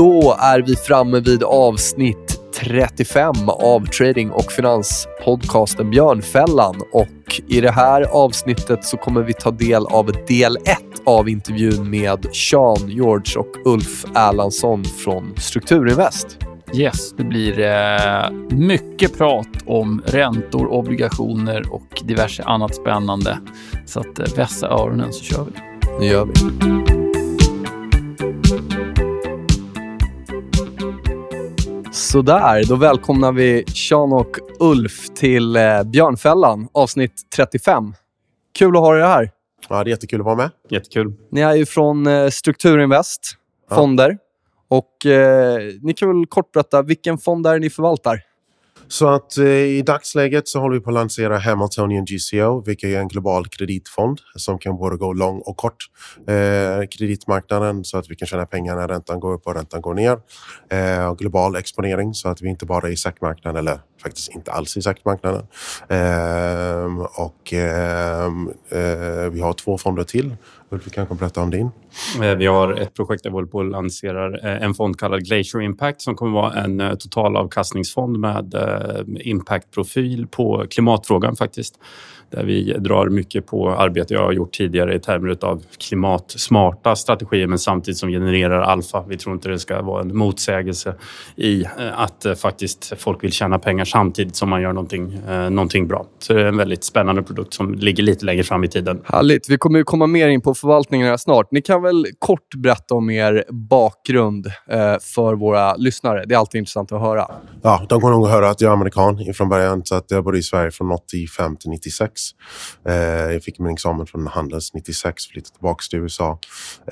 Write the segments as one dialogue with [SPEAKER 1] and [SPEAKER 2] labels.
[SPEAKER 1] Då är vi framme vid avsnitt 35 av trading och finanspodcasten Björnfällan. Och I det här avsnittet så kommer vi ta del av del 1 av intervjun med Sean George och Ulf Erlandsson från Strukturinvest.
[SPEAKER 2] Yes, det blir eh, mycket prat om räntor, obligationer och diverse annat spännande. Så att eh, vässa öronen så kör vi.
[SPEAKER 1] Nu gör vi. Sådär, då välkomnar vi Sean och Ulf till eh, Björnfällan, avsnitt 35. Kul att ha er här.
[SPEAKER 3] Ja, det är jättekul att vara med.
[SPEAKER 4] Jättekul.
[SPEAKER 1] Ni är ju från eh, Strukturinvest,
[SPEAKER 3] Ja.
[SPEAKER 1] fonder. Och eh, Ni kan väl kort berätta, vilken fond är ni förvaltar?
[SPEAKER 3] Så att eh, i dagsläget så håller vi på att lansera Hamiltonian GCO, vilket är en global kreditfond som kan både gå lång och kort eh, kreditmarknaden så att vi kan tjäna pengar när räntan går upp och räntan går ner. Eh, och global exponering så att vi inte bara är i SEC-marknaden eller faktiskt inte alls i SEC-marknaden. Eh, och ehm, eh, vi har två fonder till. Ulf, du kanske berätta om din?
[SPEAKER 4] Eh, vi har ett projekt där vi håller på att lansera eh, en fond kallad Glacier Impact som kommer vara en eh, totalavkastningsfond med impactprofil på klimatfrågan faktiskt. Där vi drar mycket på arbete jag har gjort tidigare i termer av klimatsmarta strategier men samtidigt som genererar alfa. Vi tror inte det ska vara en motsägelse i eh, att eh, faktiskt folk vill tjäna pengar samtidigt som man gör någonting, eh, någonting bra. Så det är en väldigt spännande produkt som ligger lite längre fram i tiden.
[SPEAKER 1] Härligt. Vi kommer ju komma mer in på förvaltningen här snart. Ni kan väl kort berätta om er bakgrund för våra lyssnare. Det är alltid intressant att höra.
[SPEAKER 3] Ja, de kommer nog att höra att jag är amerikan från början. Så att jag bodde i Sverige från 85 till 96. Eh, jag fick min examen från Handels 96, flyttade tillbaka till USA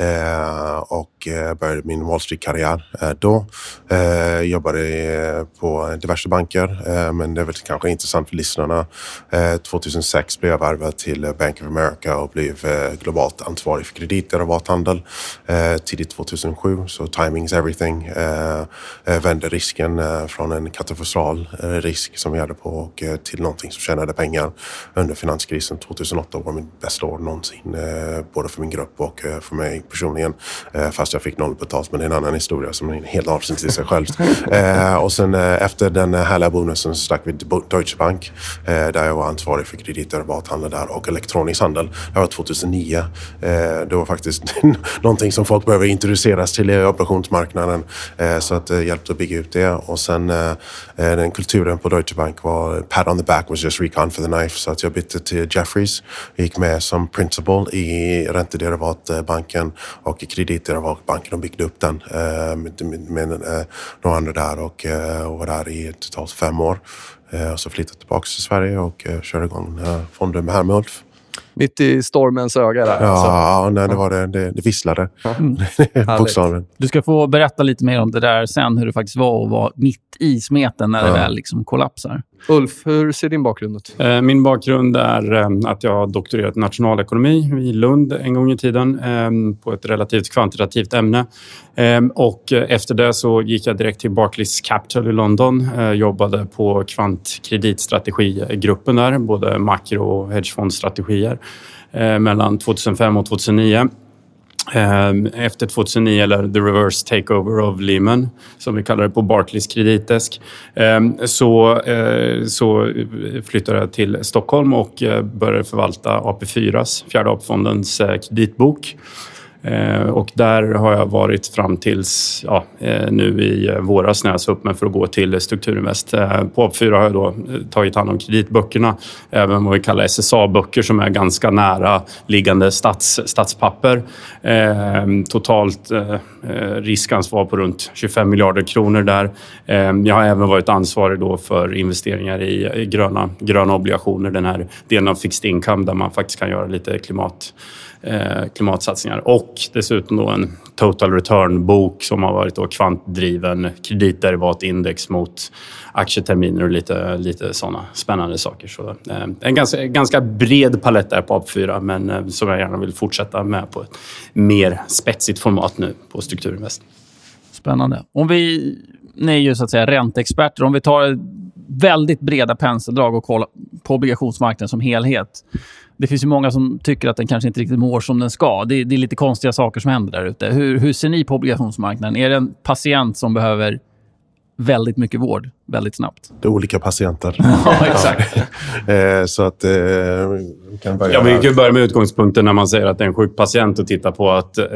[SPEAKER 3] eh, och eh, började min Wall Street-karriär eh, då. Eh, jobbade eh, på diverse banker, eh, men det är väl kanske intressant för lyssnarna. Eh, 2006 blev jag värvad till Bank of America och blev eh, globalt ansvarig för krediter och Eh, tidigt 2007, så timing is everything. Eh, eh, vände risken eh, från en katastrofal eh, risk som vi hade på och eh, till någonting som tjänade pengar under finanskrisen. 2008 var mitt bästa år någonsin, eh, både för min grupp och eh, för mig personligen. Eh, fast jag fick noll betalt, men det är en annan historia som är en helt avsnitt i sig själv. Och sen efter den härliga bonusen så stack vi till Deutsche Bank där jag var ansvarig för kreditderivathandel där och elektronisk handel. Det var 2009. Eh, det var faktiskt någonting som folk behöver introduceras till i operationsmarknaden. Så att det hjälpte att bygga ut det. Och sen den kulturen på Deutsche Bank var pat on the back was just recon for the knife. Så att jag bytte till Jeffries. gick med som principal i räntederivatbanken och kreditderivatbanken och byggde upp den eh, med, eh, några andra där och, eh, var där i totalt fem år. Och så flyttade jag tillbaka till Sverige och körde igång fonden med här med Ulf.
[SPEAKER 1] Mitt i stormens öga där. alltså.
[SPEAKER 3] Ja, nej, det var det. Det, det visslade. Bokstavligen.
[SPEAKER 2] Du ska få berätta lite mer om det där sen, hur det faktiskt var att vara mitt i smeten när det
[SPEAKER 3] Ja.
[SPEAKER 2] väl liksom kollapsar.
[SPEAKER 1] Ulf, hur ser din bakgrund ut?
[SPEAKER 4] Eh, Min bakgrund är eh, att jag har doktorerat i nationalekonomi i Lund en gång i tiden eh, på ett relativt kvantitativt ämne. Och efter det så gick jag direkt till Barclays Capital i London. Jobbade på kvantkreditstrategigruppen där, både makro och hedgefondstrategier eh, mellan 2005 och 2009. Eh, Efter 2009, eller the reverse takeover of Lehman, som vi kallar det på Barclays kreditdesk, eh, så, eh, så flyttade jag till Stockholm och eh, började förvalta AP4s, Fjärde AP-fondens eh, kreditbok. Eh, och där har jag varit fram tills ja, eh, nu i eh, våras när jag sa upp mig för att gå till Strukturinvest. På AP4 har jag då tagit hand om kreditböckerna, även vad vi kallar SSA-böcker som är ganska nära liggande stats, statspapper. Totalt riskansvar på runt 25 miljarder kronor där. Jag har även varit ansvarig då för investeringar i gröna, gröna obligationer, den här delen av fixed income där man faktiskt kan göra lite klimat Eh, klimatsatsningar och dessutom då en total return-bok som har varit då kvantdriven kreditderivatindex mot aktieterminer och lite, lite sådana spännande saker. Så, eh, en ganska, ganska bred palett där på AP4 men eh, som jag gärna vill fortsätta med på ett mer spetsigt format nu på Strukturinvest.
[SPEAKER 2] Spännande. Om vi, ni är ju så att säga ränteexperter. Om vi tar väldigt breda penseldrag och kolla på obligationsmarknaden som helhet. Det finns ju många som tycker att den kanske inte riktigt mår som den ska. Det, det är lite konstiga saker som händer där ute. Hur, hur ser ni på obligationsmarknaden? Är det en patient som behöver väldigt mycket vård väldigt snabbt.
[SPEAKER 3] Det är olika patienter.
[SPEAKER 2] ja, exakt.
[SPEAKER 3] eh, så att... Eh,
[SPEAKER 4] vi kan börja ja, vi kan börja med utgångspunkten när man säger att det är en sjuk patient och titta på att eh,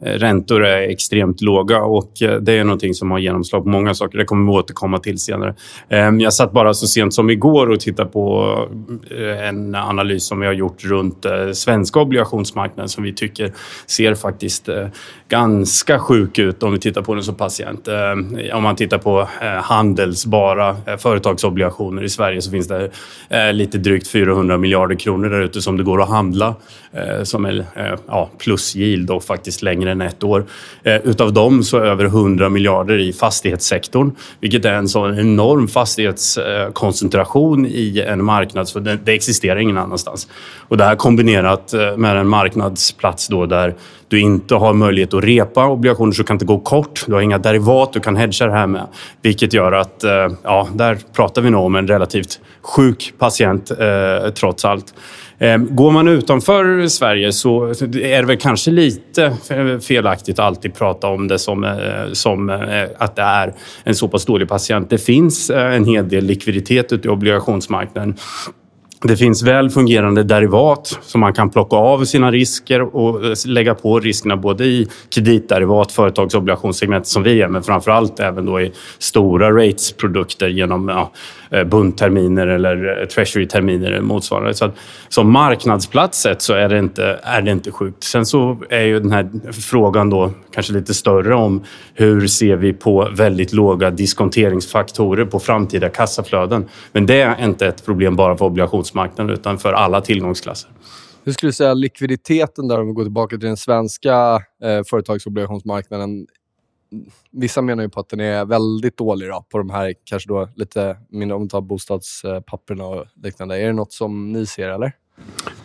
[SPEAKER 4] räntor är extremt låga och eh, det är någonting som har genomslag på många saker. Det kommer vi återkomma till senare. Eh, jag satt bara så sent som igår och tittade på eh, en analys som vi har gjort runt eh, svenska obligationsmarknaden som vi tycker ser faktiskt eh, ganska sjuk ut om vi tittar på den som patient. om man tittar Tittar på eh, handelsbara eh, företagsobligationer i Sverige så finns det eh, lite drygt 400 miljarder kronor där ute som det går att handla som är ja, plus yield och faktiskt längre än ett år. Utav dem så är över 100 miljarder i fastighetssektorn, vilket är en sån enorm fastighetskoncentration i en marknad, så det, det existerar ingen annanstans. Och det här kombinerat med en marknadsplats då där du inte har möjlighet att repa obligationer så du kan inte gå kort. Du har inga derivat du kan hedga det här med. Vilket gör att, eh, ja, där pratar vi nog om en relativt sjuk patient eh, trots allt. Ehm, går man utanför Sverige så är det väl kanske lite felaktigt att alltid prata om det som, eh, som eh, att det är en så pass dålig patient. Det finns en hel del likviditet ute i obligationsmarknaden. Det finns väl fungerande derivat som man kan plocka av sina risker och lägga på riskerna både i kreditderivat, företagsobligationssegmentet som vi är, men framför allt även då i stora ratesprodukter genom ja, Eh, bundterminer eller treasuryterminer treasury-terminer eller motsvarande. Så att, som marknadsplats sett så är det, inte, är det inte sjukt. Sen så är ju den här frågan då kanske lite större om hur ser vi på väldigt låga diskonteringsfaktorer på framtida kassaflöden. Men det är inte ett problem bara för obligationsmarknaden utan för alla tillgångsklasser.
[SPEAKER 1] Hur skulle du säga likviditeten där, om vi går tillbaka till den svenska eh, företagsobligationsmarknaden, vissa menar ju på att den är väldigt dålig då, på de här kanske då lite mindre, om vi tar bostadspapperna och liknande. Är det något som ni ser eller?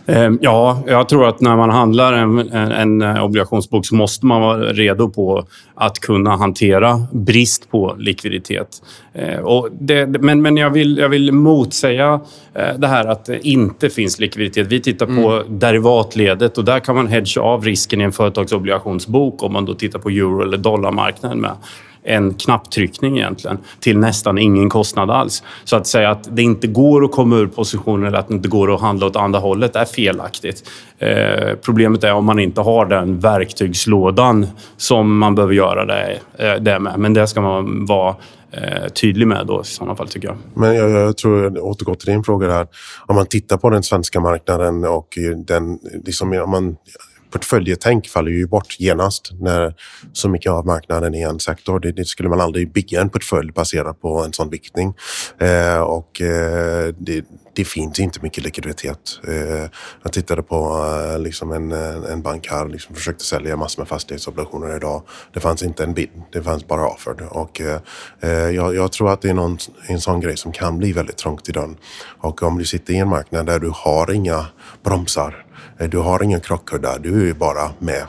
[SPEAKER 4] Ehm, ja, jag tror att när man handlar en, en, obligationsbok så måste man vara redo på att kunna hantera brist på likviditet. Ehm, det, men men jag, vill, jag vill motsäga eh, det här att det inte finns likviditet. Vi tittar på mm. derivatledet och där kan man hedga av risken i en företagsobligationsbok om man då tittar på euro eller dollarmarknaden med en knapptryckning egentligen till nästan ingen kostnad alls. Så att säga att det inte går att komma ur positionen eller att det inte går att handla åt andra hållet är felaktigt. Eh, problemet är om man inte har den verktygslådan som man behöver göra det, eh, det med. Men det ska man vara eh, tydlig med då i sådana fall tycker jag.
[SPEAKER 3] Men jag, jag tror, jag återgår till din fråga där. Om man tittar på den svenska marknaden och den, liksom, om man portföljetänk faller ju bort genast när så mycket av marknaden är en sektor. Det, det skulle man aldrig bygga en portfölj baserat på en sån viktning. Eh, och eh, det, det, finns inte mycket likviditet. Eh, jag tittade på eh, liksom en, eh, en bank här, liksom försökte sälja massor med fastighetsobligationer idag. Det fanns inte en bid, det fanns bara offered. Och, eh, eh, jag, jag, tror att det är någon, en sån grej som kan bli väldigt trångt i dörren. Och om du sitter i en marknad där du har inga bromsar du har ingen krockkudde, du är bara med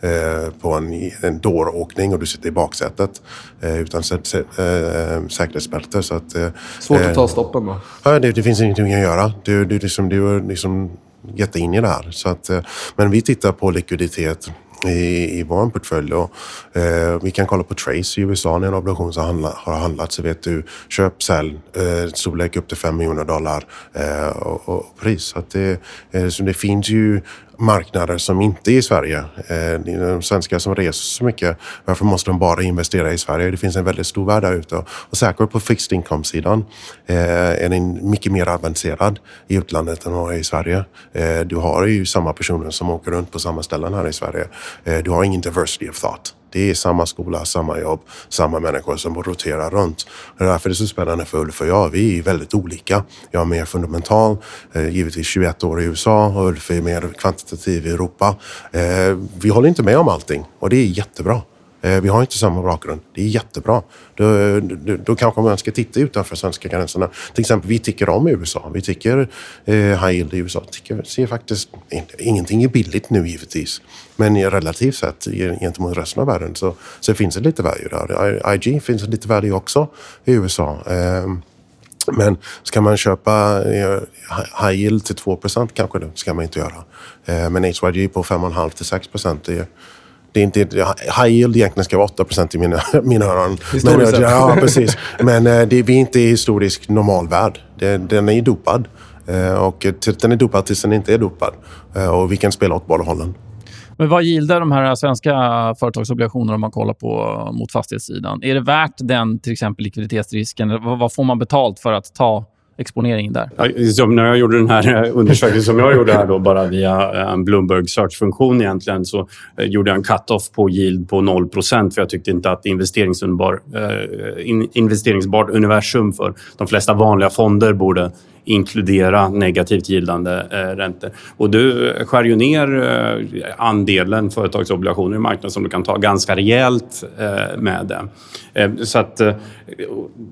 [SPEAKER 3] eh, på en, en dåråkning och du sitter i baksätet eh, utan säkerhetsbälte. Så att,
[SPEAKER 1] Svårt att ta stoppen då?
[SPEAKER 3] Ja, det, det finns ingenting att göra. Du, du, liksom, du är liksom jätteinne där. Så att, men vi tittar på likviditet i, i vår portfölj. Och, eh, vi kan kolla på Trace i USA när en obligation har, handla, har handlat så vet du köp, sälj, eh, storlek upp till 5 miljoner dollar eh, och, och, pris. Så, att det, eh, så det finns ju marknader som inte är i Sverige. Eh, de svenskar som reser så mycket, varför måste de bara investera i Sverige? Det finns en väldigt stor värld där ute. Och säkert på fixed income-sidan eh, är den mycket mer avancerad i utlandet än vad är i Sverige. Eh, du har ju samma personer som åker runt på samma ställen här i Sverige. Eh, du har ingen diversity of thought. Det är samma skola, samma jobb, samma människor som roterar runt. Det är därför det är så spännande för Ulf och jag. Vi är väldigt olika. Jag är mer fundamental, eh, givetvis 21 år i USA och Ulf är mer kvantitativ i Europa. Eh, vi håller inte med om allting och det är jättebra. Eh, vi har inte samma bakgrund. Det är jättebra. Då, då, då kanske man ska titta utanför svenska gränserna. Till exempel, vi tycker om USA. Vi tycker eh, high yield i USA. Tycker, ser faktiskt, ingenting är billigt nu givetvis. Men relativt sett gentemot resten av världen så, så finns det lite value där. IG finns det lite value också i USA. Eh, Men ska man köpa eh, high yield till 2% kanske det ska man inte göra. Eh, men HYG på 5,5 till 6 det, det är inte, high yield egentligen ska vara 8 i mina, mina öron.
[SPEAKER 1] Historiskt
[SPEAKER 3] men, Ja, precis. Men det, vi är inte i historisk normalvärld. Det, den är dopad. Och den är dopad tills den inte är dopad. Och vi kan spela åt båda hållen.
[SPEAKER 2] Men vad gildar de här svenska företagsobligationerna om man kollar på mot fastighetssidan? Är det värt den till exempel likviditetsrisken? Vad får man betalt för att ta exponering där?
[SPEAKER 4] Som när jag gjorde den här eh, undersökningen som jag gjorde här då, bara via eh, en Bloomberg search-funktion egentligen, så eh, gjorde jag en cut-off på yield på 0% för jag tyckte inte att investeringsbar, investeringsbart universum för de flesta vanliga fonder borde inkludera negativt gillande eh, räntor. Och du skär ju ner eh, andelen företagsobligationer i marknaden som du kan ta ganska rejält eh, med det. Eh, så att eh,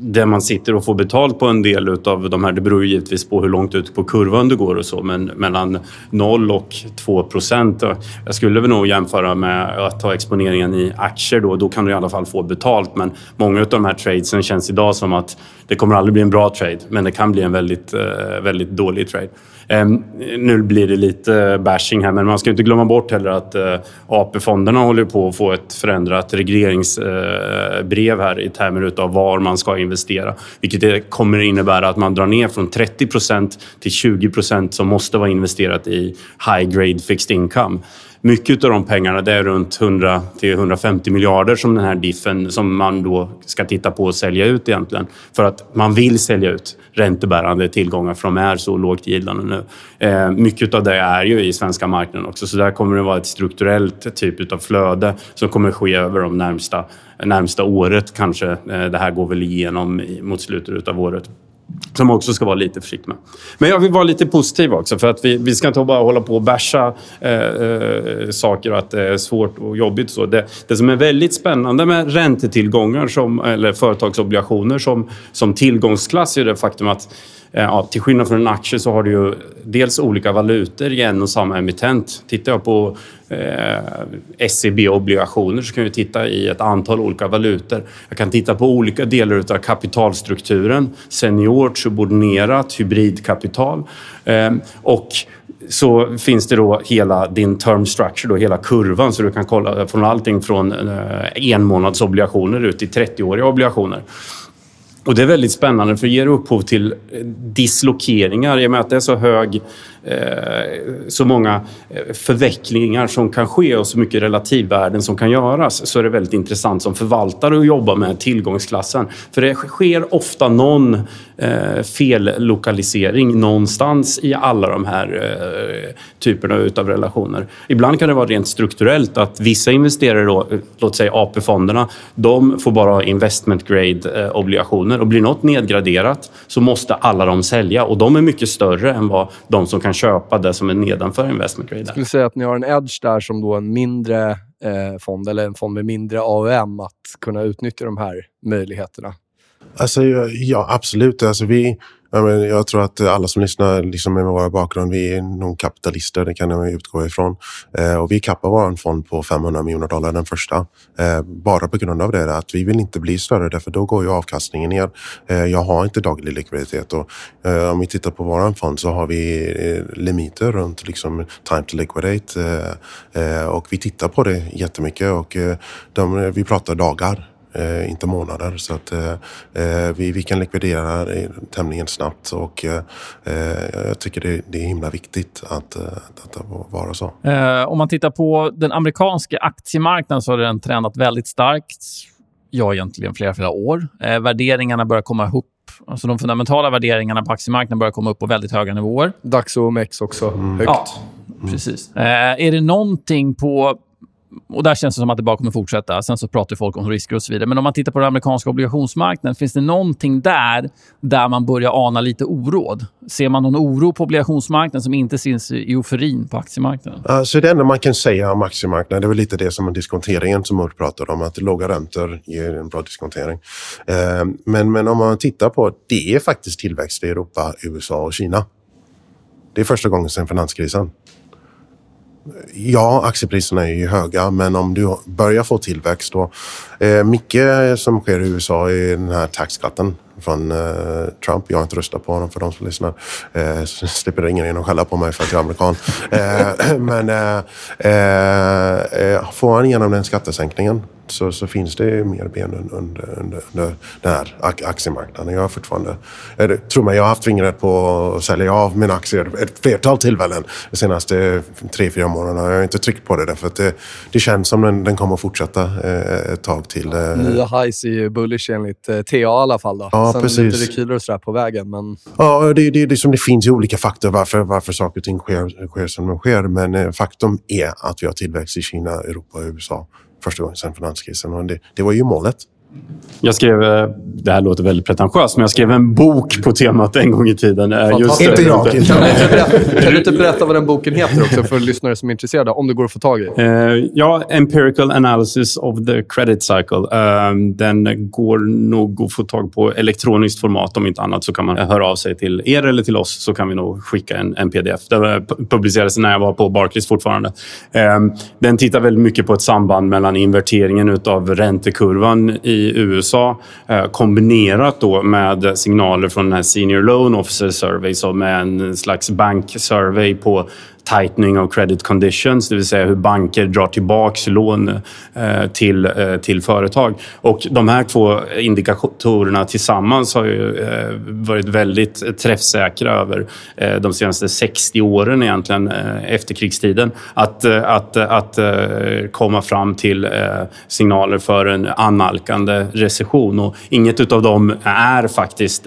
[SPEAKER 4] det man sitter och får betalt på en del av de här, det beror ju givetvis på hur långt ut på kurvan du går och så, men mellan 0 och 2 procent. Eh, jag skulle väl nog jämföra med att ta exponeringen i aktier då, då kan du i alla fall få betalt. Men många av de här tradesen känns idag som att det kommer aldrig bli en bra trade, men det kan bli en väldigt, eh, Eh, väldigt dålig trade. Ehm, nu blir det lite bashing här, men man ska inte glömma bort heller att eh, AP-fonderna håller på att få ett förändrat regleringsbrev eh, här i termer av var man ska investera. Vilket kommer innebära att man drar ner från 30 procent till 20 procent som måste vara investerat i high grade fixed income. Mycket av de pengarna, det är runt 100 till 150 miljarder som den här diffen som man då ska titta på och sälja ut egentligen. För att man vill sälja ut räntebärande tillgångar för de är så lågt gillande nu. Eh, mycket av det är ju i svenska marknaden också, så där kommer det vara ett strukturellt typ av flöde som kommer ske över de närmsta, närmsta året kanske. Eh, det här går väl igenom mot slutet av året som man också ska vara lite försiktig med. Men jag vill vara lite positiv också för att vi, vi ska inte bara hålla på och bärsa eh, eh, saker och att det är svårt och jobbigt. Så det, det som är väldigt spännande med räntetillgångar som, eller företagsobligationer som, som tillgångsklass är det faktum att Eh, ja, till skillnad från en aktie så har du ju dels olika valutor i en och samma emittent. Tittar jag på eh, SEB-obligationer så kan jag titta i ett antal olika valutor. Jag kan titta på olika delar av kapitalstrukturen. Seniort, subordinerat, hybridkapital. Eh, och så finns det då hela din term structure, då, hela kurvan. Så du kan kolla från allting från eh, enmånadsobligationer ut till 30-åriga obligationer. Och det är väldigt spännande för det ger upphov till dislokeringar i och med att det är så hög Eh, så många eh, förvecklingar som kan ske och så mycket relativvärden som kan göras så är det väldigt intressant som förvaltare att jobba med tillgångsklassen. För det sker ofta någon eh, fellokalisering någonstans i alla de här eh, typerna av relationer. Ibland kan det vara rent strukturellt att vissa investerare, då, låt säga AP-fonderna, de får bara ha investment grade obligationer och blir något nedgraderat så måste alla de sälja och de är mycket större än vad de som kan kan köpa det som är nedanför investment grade. Jag
[SPEAKER 1] skulle säga att ni har en edge där som då en mindre eh, fond, eller en fond med mindre AUM, att kunna utnyttja de här möjligheterna.
[SPEAKER 3] Alltså, ja, absolut. Alltså, vi, jag tror att alla som lyssnar liksom med vår bakgrund, vi är nog kapitalister, det kan jag utgå ifrån. Eh, och vi kappar vår fond på 500 miljoner dollar, den första. Eh, bara på grund av det, att vi vill inte bli större, därför då går ju avkastningen ner. Eh, jag har inte daglig likviditet och eh, om vi tittar på vår fond så har vi eh, limiter runt liksom time to liquidate eh, och vi tittar på det jättemycket och de, vi pratar dagar eh, inte månader. Så att eh, eh vi, vi kan likvidera tämligen snabbt och eh, eh, jag tycker det, det, är himla viktigt att, att det vara så.
[SPEAKER 2] om man tittar på den amerikanska aktiemarknaden så har den tränat väldigt starkt. Ja, egentligen flera, flera år. värderingarna börjar komma ihop Alltså de fundamentala värderingarna på aktiemarknaden börjar komma upp på väldigt höga nivåer.
[SPEAKER 1] DAX och OMX också mm. högt. Ja,
[SPEAKER 2] precis. Eh, är det någonting på och där känns det som att det bara kommer fortsätta. Sen så pratar folk om risker och så vidare. Men om man tittar på den amerikanska obligationsmarknaden, finns det någonting där där man börjar ana lite oråd? Ser man någon oro på obligationsmarknaden som inte syns i euforin på aktiemarknaden?
[SPEAKER 3] Alltså det enda man kan säga om aktiemarknaden, det är väl lite det som diskonteringen som Ulf pratade om, att låga räntor ger en bra diskontering. Eh, men, men om man tittar på, det är faktiskt tillväxt i Europa, USA och Kina. Det är första gången sedan finanskrisen. Ja, aktiepriserna är ju höga, men om du börjar få tillväxt då. Eh, mycket som sker i USA är den här taxskatten från eh, Trump. Jag har inte röstat på honom för de som lyssnar. Eh, så slipper ingen in och skälla på mig för att jag är amerikan. Eh, men eh, eh, eh, får han igenom den skattesänkningen så, så finns det mer ben under, under, under den här aktiemarknaden. Jag har fortfarande, jag tror mig, jag har haft fingret på att sälja av mina aktier ett flertal tillfällen de senaste tre, fyra månaderna. Jag har inte tryckt på det därför att det, det känns som den, den kommer att fortsätta eh, ett tag till. Eh.
[SPEAKER 1] Nya highs är ju bullish enligt eh, TA i alla fall. Då.
[SPEAKER 3] Ja,
[SPEAKER 1] Sen
[SPEAKER 3] precis.
[SPEAKER 1] lite rekyler och sådär på vägen. Men...
[SPEAKER 3] Ja, det, det, det, som det finns ju olika faktorer varför, varför saker och ting sker, sker som de sker. Men faktum är att vi har tillväxt i Kina, Europa och USA första gången sedan finanskrisen. Och det, det var ju målet.
[SPEAKER 4] Jag skrev, eh, det här låter väldigt pretentiöst, men jag skrev en bok på temat en gång i tiden.
[SPEAKER 3] Eh, just inte jag.
[SPEAKER 1] Kan, kan du inte berätta vad den boken heter också för lyssnare som är intresserade? Om det går att få tag i.
[SPEAKER 4] Uh, ja, Empirical Analysis of the Credit Cycle. Uh, den går nog att få tag på elektroniskt format. Om inte annat så kan man höra av sig till er eller till oss så kan vi nog skicka en, en pdf. Den publicerades när jag var på Barclays fortfarande. Uh, den tittar väldigt mycket på ett samband mellan inverteringen av räntekurvan i i USA eh, kombinerat då med signaler från den här Senior Loan Officer Survey som är en slags banksurvey på tightening of credit conditions, det vill säga hur banker drar tillbaka lån eh, till, eh, till företag. Och de här två indikatorerna tillsammans har ju eh, varit väldigt träffsäkra över de senaste 60 åren egentligen, efterkrigstiden. Att, att, att komma fram till signaler för en annalkande recession. Och inget av dem är faktiskt,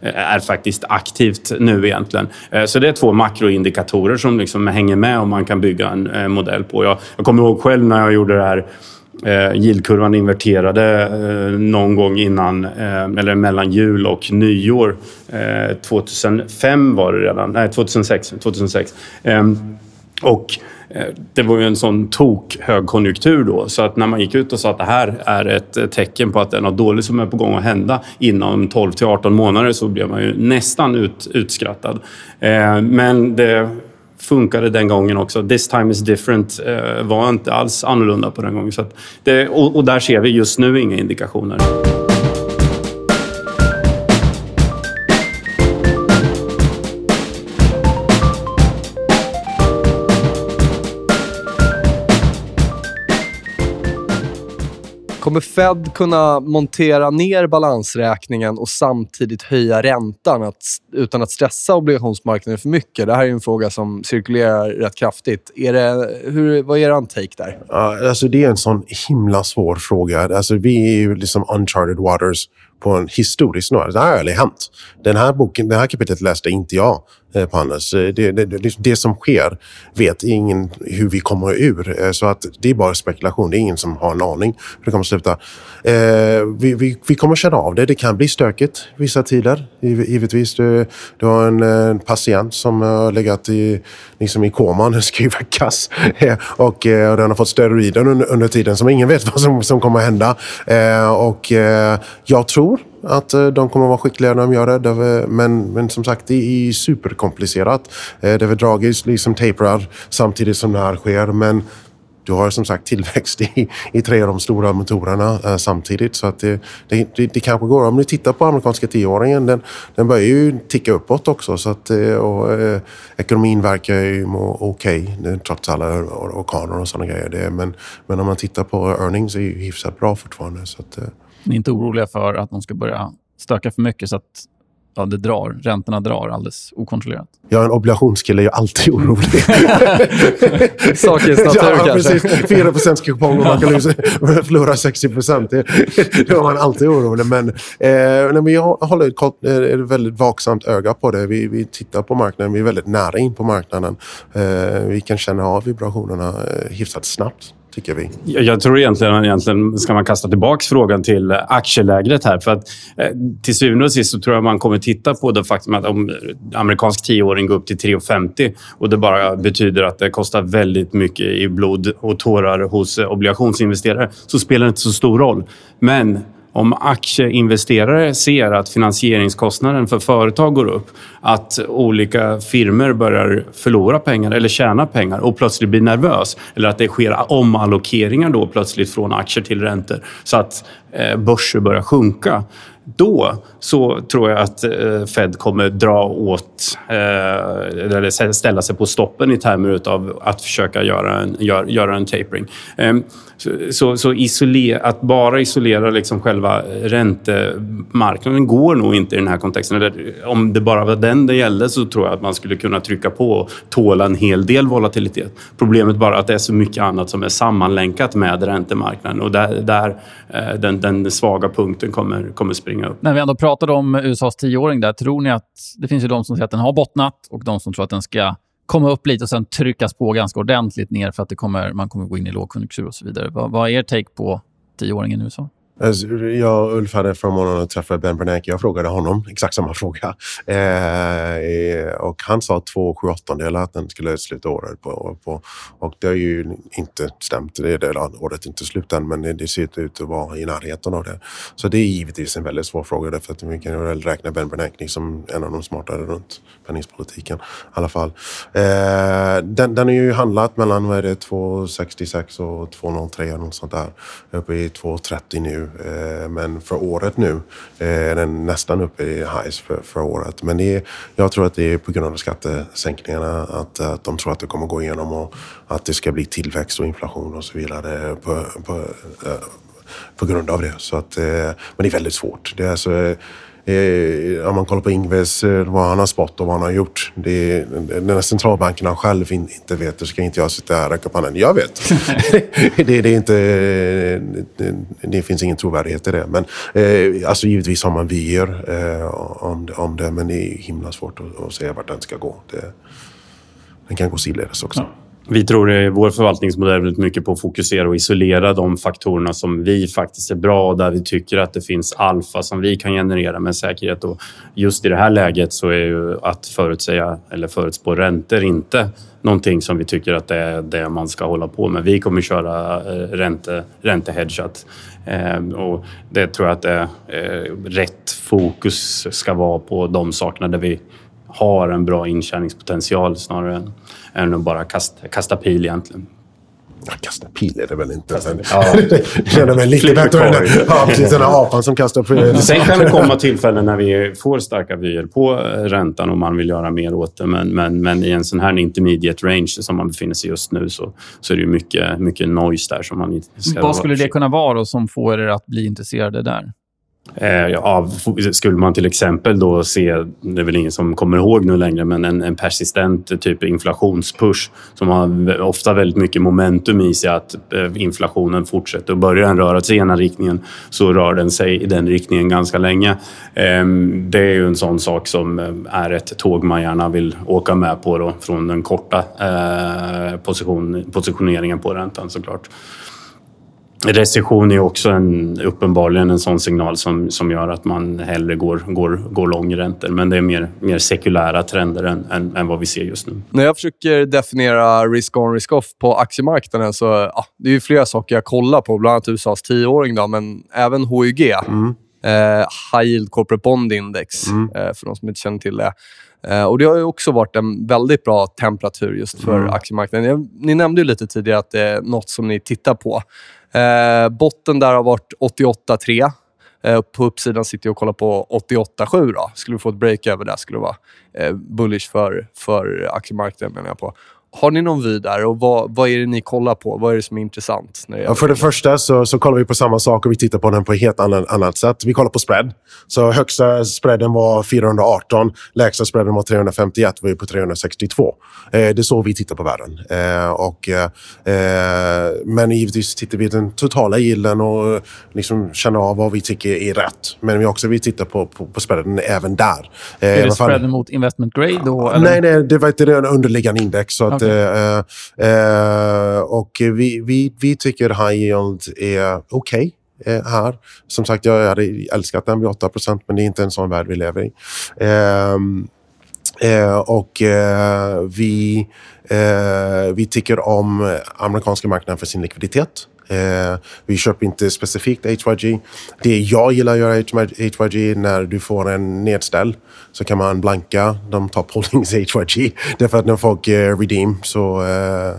[SPEAKER 4] är faktiskt aktivt nu egentligen. Så det är två makroindikatorer som liksom som hänger med och man kan bygga en eh, modell på. Jag, jag kommer ihåg själv när jag gjorde det här eh, yieldkurvan inverterade eh, någon gång innan, eh, eller mellan jul och nyår. Eh, 2005 var det redan, nej 2006. 2006. Ehm, och eh, det var ju en sån tok högkonjunktur då. Så att när man gick ut och sa att det här är ett eh, tecken på att det är något dåligt som är på gång att hända inom 12 till 18 månader så blev man ju nästan ut, utskrattad. Eh, men det funkade den gången också. This time is different eh, var inte alls annorlunda på den gången. Så det, och, och där ser vi just nu inga indikationer.
[SPEAKER 1] Kommer Fed kunna montera ner balansräkningen och samtidigt höja räntan att, utan att stressa obligationsmarknaden för mycket? Det här är en fråga som cirkulerar rätt kraftigt. Är det, hur, vad är er take där?
[SPEAKER 3] Uh, alltså det är en sån himla svår fråga. Alltså vi är ju liksom uncharted waters på en historisk snarare. Det här har aldrig hänt. Den här, boken, det här kapitlet läste inte jag eh, på Anders. Eh, det, det, det, det, som sker vet ingen hur vi kommer ur. Eh, så att det är bara spekulation. Det är ingen som har en aning hur det kommer att sluta. Vi, vi, vi kommer känna av det. Det kan bli stökigt vissa tider. Givetvis. Du, du har en, en patient som har legat i, liksom i koma. Den ska ju väckas. och, och den har fått steroider under, under tiden. Som ingen vet vad som, som kommer att hända. Och jag tror tror att eh, de kommer att vara skickliga när de gör det. Men, men som sagt, det är superkomplicerat. Eh, David Draghi liksom taperar samtidigt som det här sker. Men du har som sagt tillväxt i, i tre av de stora motorerna eh, samtidigt. Så att det, det, det, det, kanske går. Om du tittar på amerikanska tioåringen, den, den börjar ju ticka uppåt också. Så att, eh, och, eh, ekonomin verkar ju må okej okay, trots alla orkaner och sådana grejer. Det, men, men om man tittar på earnings är ju hyfsat bra fortfarande. Så att, eh,
[SPEAKER 2] ni är inte oroliga för att de ska börja stöka för mycket så att ja, det drar, räntorna drar alldeles okontrollerat?
[SPEAKER 3] Ja, en obligationskille är ju alltid orolig.
[SPEAKER 1] Sakens natur ja,
[SPEAKER 3] kanske. Precis. 4 procents kupong och man kan förlora 60 procent. Då är man alltid orolig. Men, eh, men jag håller ett, ett väldigt vaksamt öga på det. Vi, vi tittar på marknaden. Vi är väldigt nära in på marknaden. Eh, vi kan känna av vibrationerna eh, hyfsat snabbt tycker vi.
[SPEAKER 4] Jag tror egentligen, egentligen ska man kasta tillbaka frågan till eh, aktielägret här. För att eh, till syvende och sist så tror jag man kommer titta på det faktum att om amerikansk tioåring går upp till 3,50 och det bara betyder att det kostar väldigt mycket i blod och tårar hos eh, obligationsinvesterare så spelar det inte så stor roll. Men om aktieinvesterare ser att finansieringskostnaden för företag går upp, att olika firmer börjar förlora pengar eller tjäna pengar och plötsligt blir nervös eller att det sker omallokeringar då plötsligt från aktier till räntor så att eh, börser börjar sjunka då så tror jag att eh, Fed kommer dra åt, eh, eller ställa sig på stoppen i termer av att försöka göra en, göra en tapering. Ehm, så, så isoler, att bara isolera liksom själva räntemarknaden går nog inte i den här kontexten. Eller om det bara var den det gällde så tror jag att man skulle kunna trycka på och tåla en hel del volatilitet. Problemet bara att det är så mycket annat som är sammanlänkat med räntemarknaden och där, där eh, den, den svaga punkten kommer, kommer springa upp.
[SPEAKER 2] När vi ändå pratade om USAs tioåring där, tror ni att det finns ju de som säger att den har bottnat och de som tror att den ska komma upp lite och sen tryckas på ganska ordentligt ner för att det kommer, man kommer gå in i lågkonjunktur och så vidare. Vad, vad är er take på tioåringen i USA?
[SPEAKER 3] Alltså, jag och Ulf hade förmånen att träffa Ben Bernanke. Jag frågade honom exakt samma fråga. Eh, eh och han sa två sju åttondelar att den skulle sluta året på, på. Och det har ju inte stämt. Det är det året inte slut än, men det, det ser ut att vara i närheten av det. Så det är givetvis en väldigt svår fråga därför att vi kan väl räkna Ben Bernanke som en av de smartare runt penningpolitiken i alla fall. Eh, den, den har ju handlat mellan vad är det, 2,66 och 2,03 eller något sånt där. Uppe i 2,30 nu. Eh, men för året nu eh, är den nästan uppe i highs för, för året. Men det är, jag tror att det är på grund av skattesänkningarna att, att de tror att det kommer gå igenom och att det ska bli tillväxt och inflation och så vidare på, på, eh, på grund av det. Så att, eh, men det är väldigt svårt. Det är alltså, eh, eh, om man kollar på Ingves, eh, vad han har spått och vad han har gjort. Det, när centralbankerna själv in, inte vet, så ska inte jag sitta här och räcka upp handen. Jag vet. det, det, är inte, det, det, finns ingen trovärdighet i det. Men eh, alltså givetvis har man vyer eh, om, om det, men det är himla svårt att, att säga vart den ska gå. Det, den kan gå sidledes också. Ja.
[SPEAKER 4] Vi tror i vår förvaltningsmodell väldigt mycket på att fokusera och isolera de faktorerna som vi faktiskt är bra och där vi tycker att det finns alfa som vi kan generera med säkerhet. Och just i det här läget så är ju att förutsäga eller förutspå räntor inte någonting som vi tycker att det är det man ska hålla på med. Vi kommer köra eh, ränte, räntehedgat. Eh, och det tror jag att det är, rätt fokus ska vara på de sakerna där vi har en bra intjäningspotential snarare än, än att bara kasta, kasta pil egentligen.
[SPEAKER 3] Ja, kasta pil är det väl inte? Kasta, ja. känner mig lite bättre än ja, precis, den här apan som kastar pil.
[SPEAKER 4] Sen kan det komma tillfällen när vi får starka vyer på räntan och man vill göra mer åt det. Men, men, men i en sån här intermediate range som man befinner sig just nu så, så är det mycket, mycket noise där. Som man
[SPEAKER 2] ska Vad skulle det kunna vara då som får er att bli intresserade där?
[SPEAKER 4] Eh, ja, skulle man till exempel då se, det är väl ingen som kommer ihåg nu längre, men en, en persistent typ inflationspush som har ofta väldigt mycket momentum i sig att eh, inflationen fortsätter och börjar den röra sig i ena riktningen så rör den sig i den riktningen ganska länge. Ehm, det är ju en sån sak som eh, är ett tåg man gärna vill åka med på då, från den korta position, positioneringen på räntan såklart. Recession är också en, uppenbarligen en sån signal som, som gör att man hellre går, går, går långräntor. Men det är mer, mer sekulära trender än, än, än, vad vi ser just nu.
[SPEAKER 1] När jag försöker definiera risk-on, risk-off på aktiemarknaden så ja, det är ju flera saker jag kollar på. Bland annat USAs tioåring, då, men även HYG. Mm. Eh, High Yield Corporate Bond Index, mm. eh, för de som inte känner till det. Eh, och Det har också varit en väldigt bra temperatur just för mm. aktiemarknaden. Ni nämnde ju lite tidigare att det är något som ni tittar på. Eh, botten där har varit 88,3. Eh, på uppsidan sitter jag och kollar på 88,7. Skulle vi få ett break över där skulle det vara eh, bullish för, för aktiemarknaden menar jag på. Har ni någon vy där och vad, vad är det ni kollar på? Vad är det som är intressant? När
[SPEAKER 3] ja, för det första så, så kollar vi på samma sak och vi tittar på den på ett helt annat, annat sätt. Vi kollar på spread. Så högsta spreaden var 418, lägsta spreaden var 351, vi är på 362. Eh, det är så vi tittar på världen. Eh, och, eh, men givetvis tittar vi på den totala gilden och liksom känner av vad vi tycker är rätt. Men vi också vi tittar på, på, på spreaden även där.
[SPEAKER 2] Eh, är det spreaden mot investment grade? Då,
[SPEAKER 3] eller? Nej, nej, det var inte det underliggande index. Så okay. Eh, eh, eh, och vi, vi, vi tycker high yield är okej. Okay här. Som sagt, jag hade älskat den vid 8% men det är inte en sån värld vi lever i. Ehm, eh, och eh, vi, eh, vi tycker om amerikanska marknaden för sin likviditet. Eh, vi köper inte specifikt HYG. Det jag gillar att göra HYG när du får en nedställ så kan man blanka de top holdings HYG. Därför att när folk eh, redeem så, eh,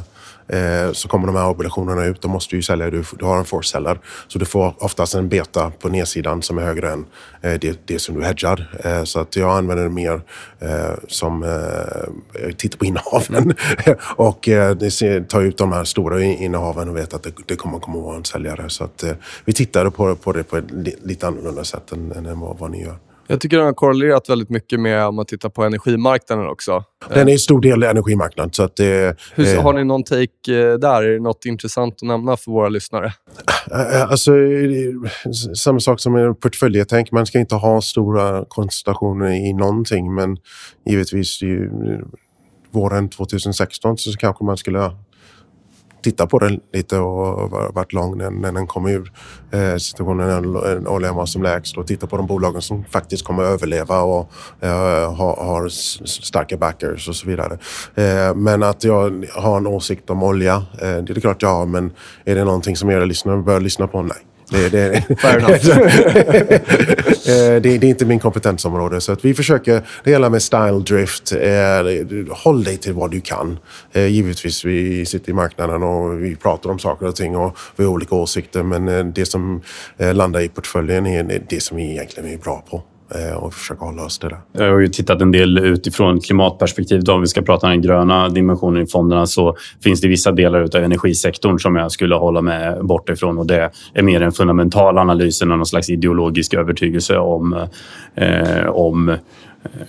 [SPEAKER 3] eh, så kommer de här obligationerna ut. Då måste du ju sälja. Du, du har en force seller. Så du får oftast en beta på nedsidan som är högre än eh, det, det som du hedgar. Eh, så att jag använder det mer eh, som eh, Jag tittar på innehaven och eh, tar ut de här stora innehaven och vet att det, det kommer komma att vara en säljare. Så att vi tittade på, på det på ett lite annorlunda sätt än, än vad, vad ni gör.
[SPEAKER 1] Jag tycker den har korrelerat väldigt mycket med om man tittar på energimarknaden också.
[SPEAKER 3] Den är en stor del energimarknaden. Så att det,
[SPEAKER 1] Hur, eh, har ni någon take eh, där? Är det något intressant att nämna för våra lyssnare?
[SPEAKER 3] Eh, alltså, samma sak som med portföljetänk. Man ska inte ha stora koncentrationer i någonting, men givetvis ju, våren 2016 så kanske man skulle tittat på den lite och varit lång när, när den kom ur eh, situationen när oljan var som lägst och tittat på de bolagen som faktiskt kommer att överleva och eh, har, har starka backers och så vidare. Eh, men att jag har en åsikt om olja, eh, det är klart jag har, men är det någonting som era lyssnare bör lyssna på? Nej. Det, det, eh, det, det, är inte min kompetensområde. Så att vi försöker, det gäller med style drift, eh, håll dig till vad du kan. Eh, givetvis, vi sitter i marknaden och vi pratar om saker och ting och vi har olika åsikter. Men det som landar i portföljen är det som vi egentligen är bra på. Eh, och försöka hålla oss till det.
[SPEAKER 4] Jag har ju tittat en del utifrån klimatperspektivet. Om vi ska prata om den gröna dimensionen i fonderna så finns det vissa delar av energisektorn som jag skulle hålla med bort ifrån. Och det är mer en fundamental analys än någon slags ideologisk övertygelse om, eh, om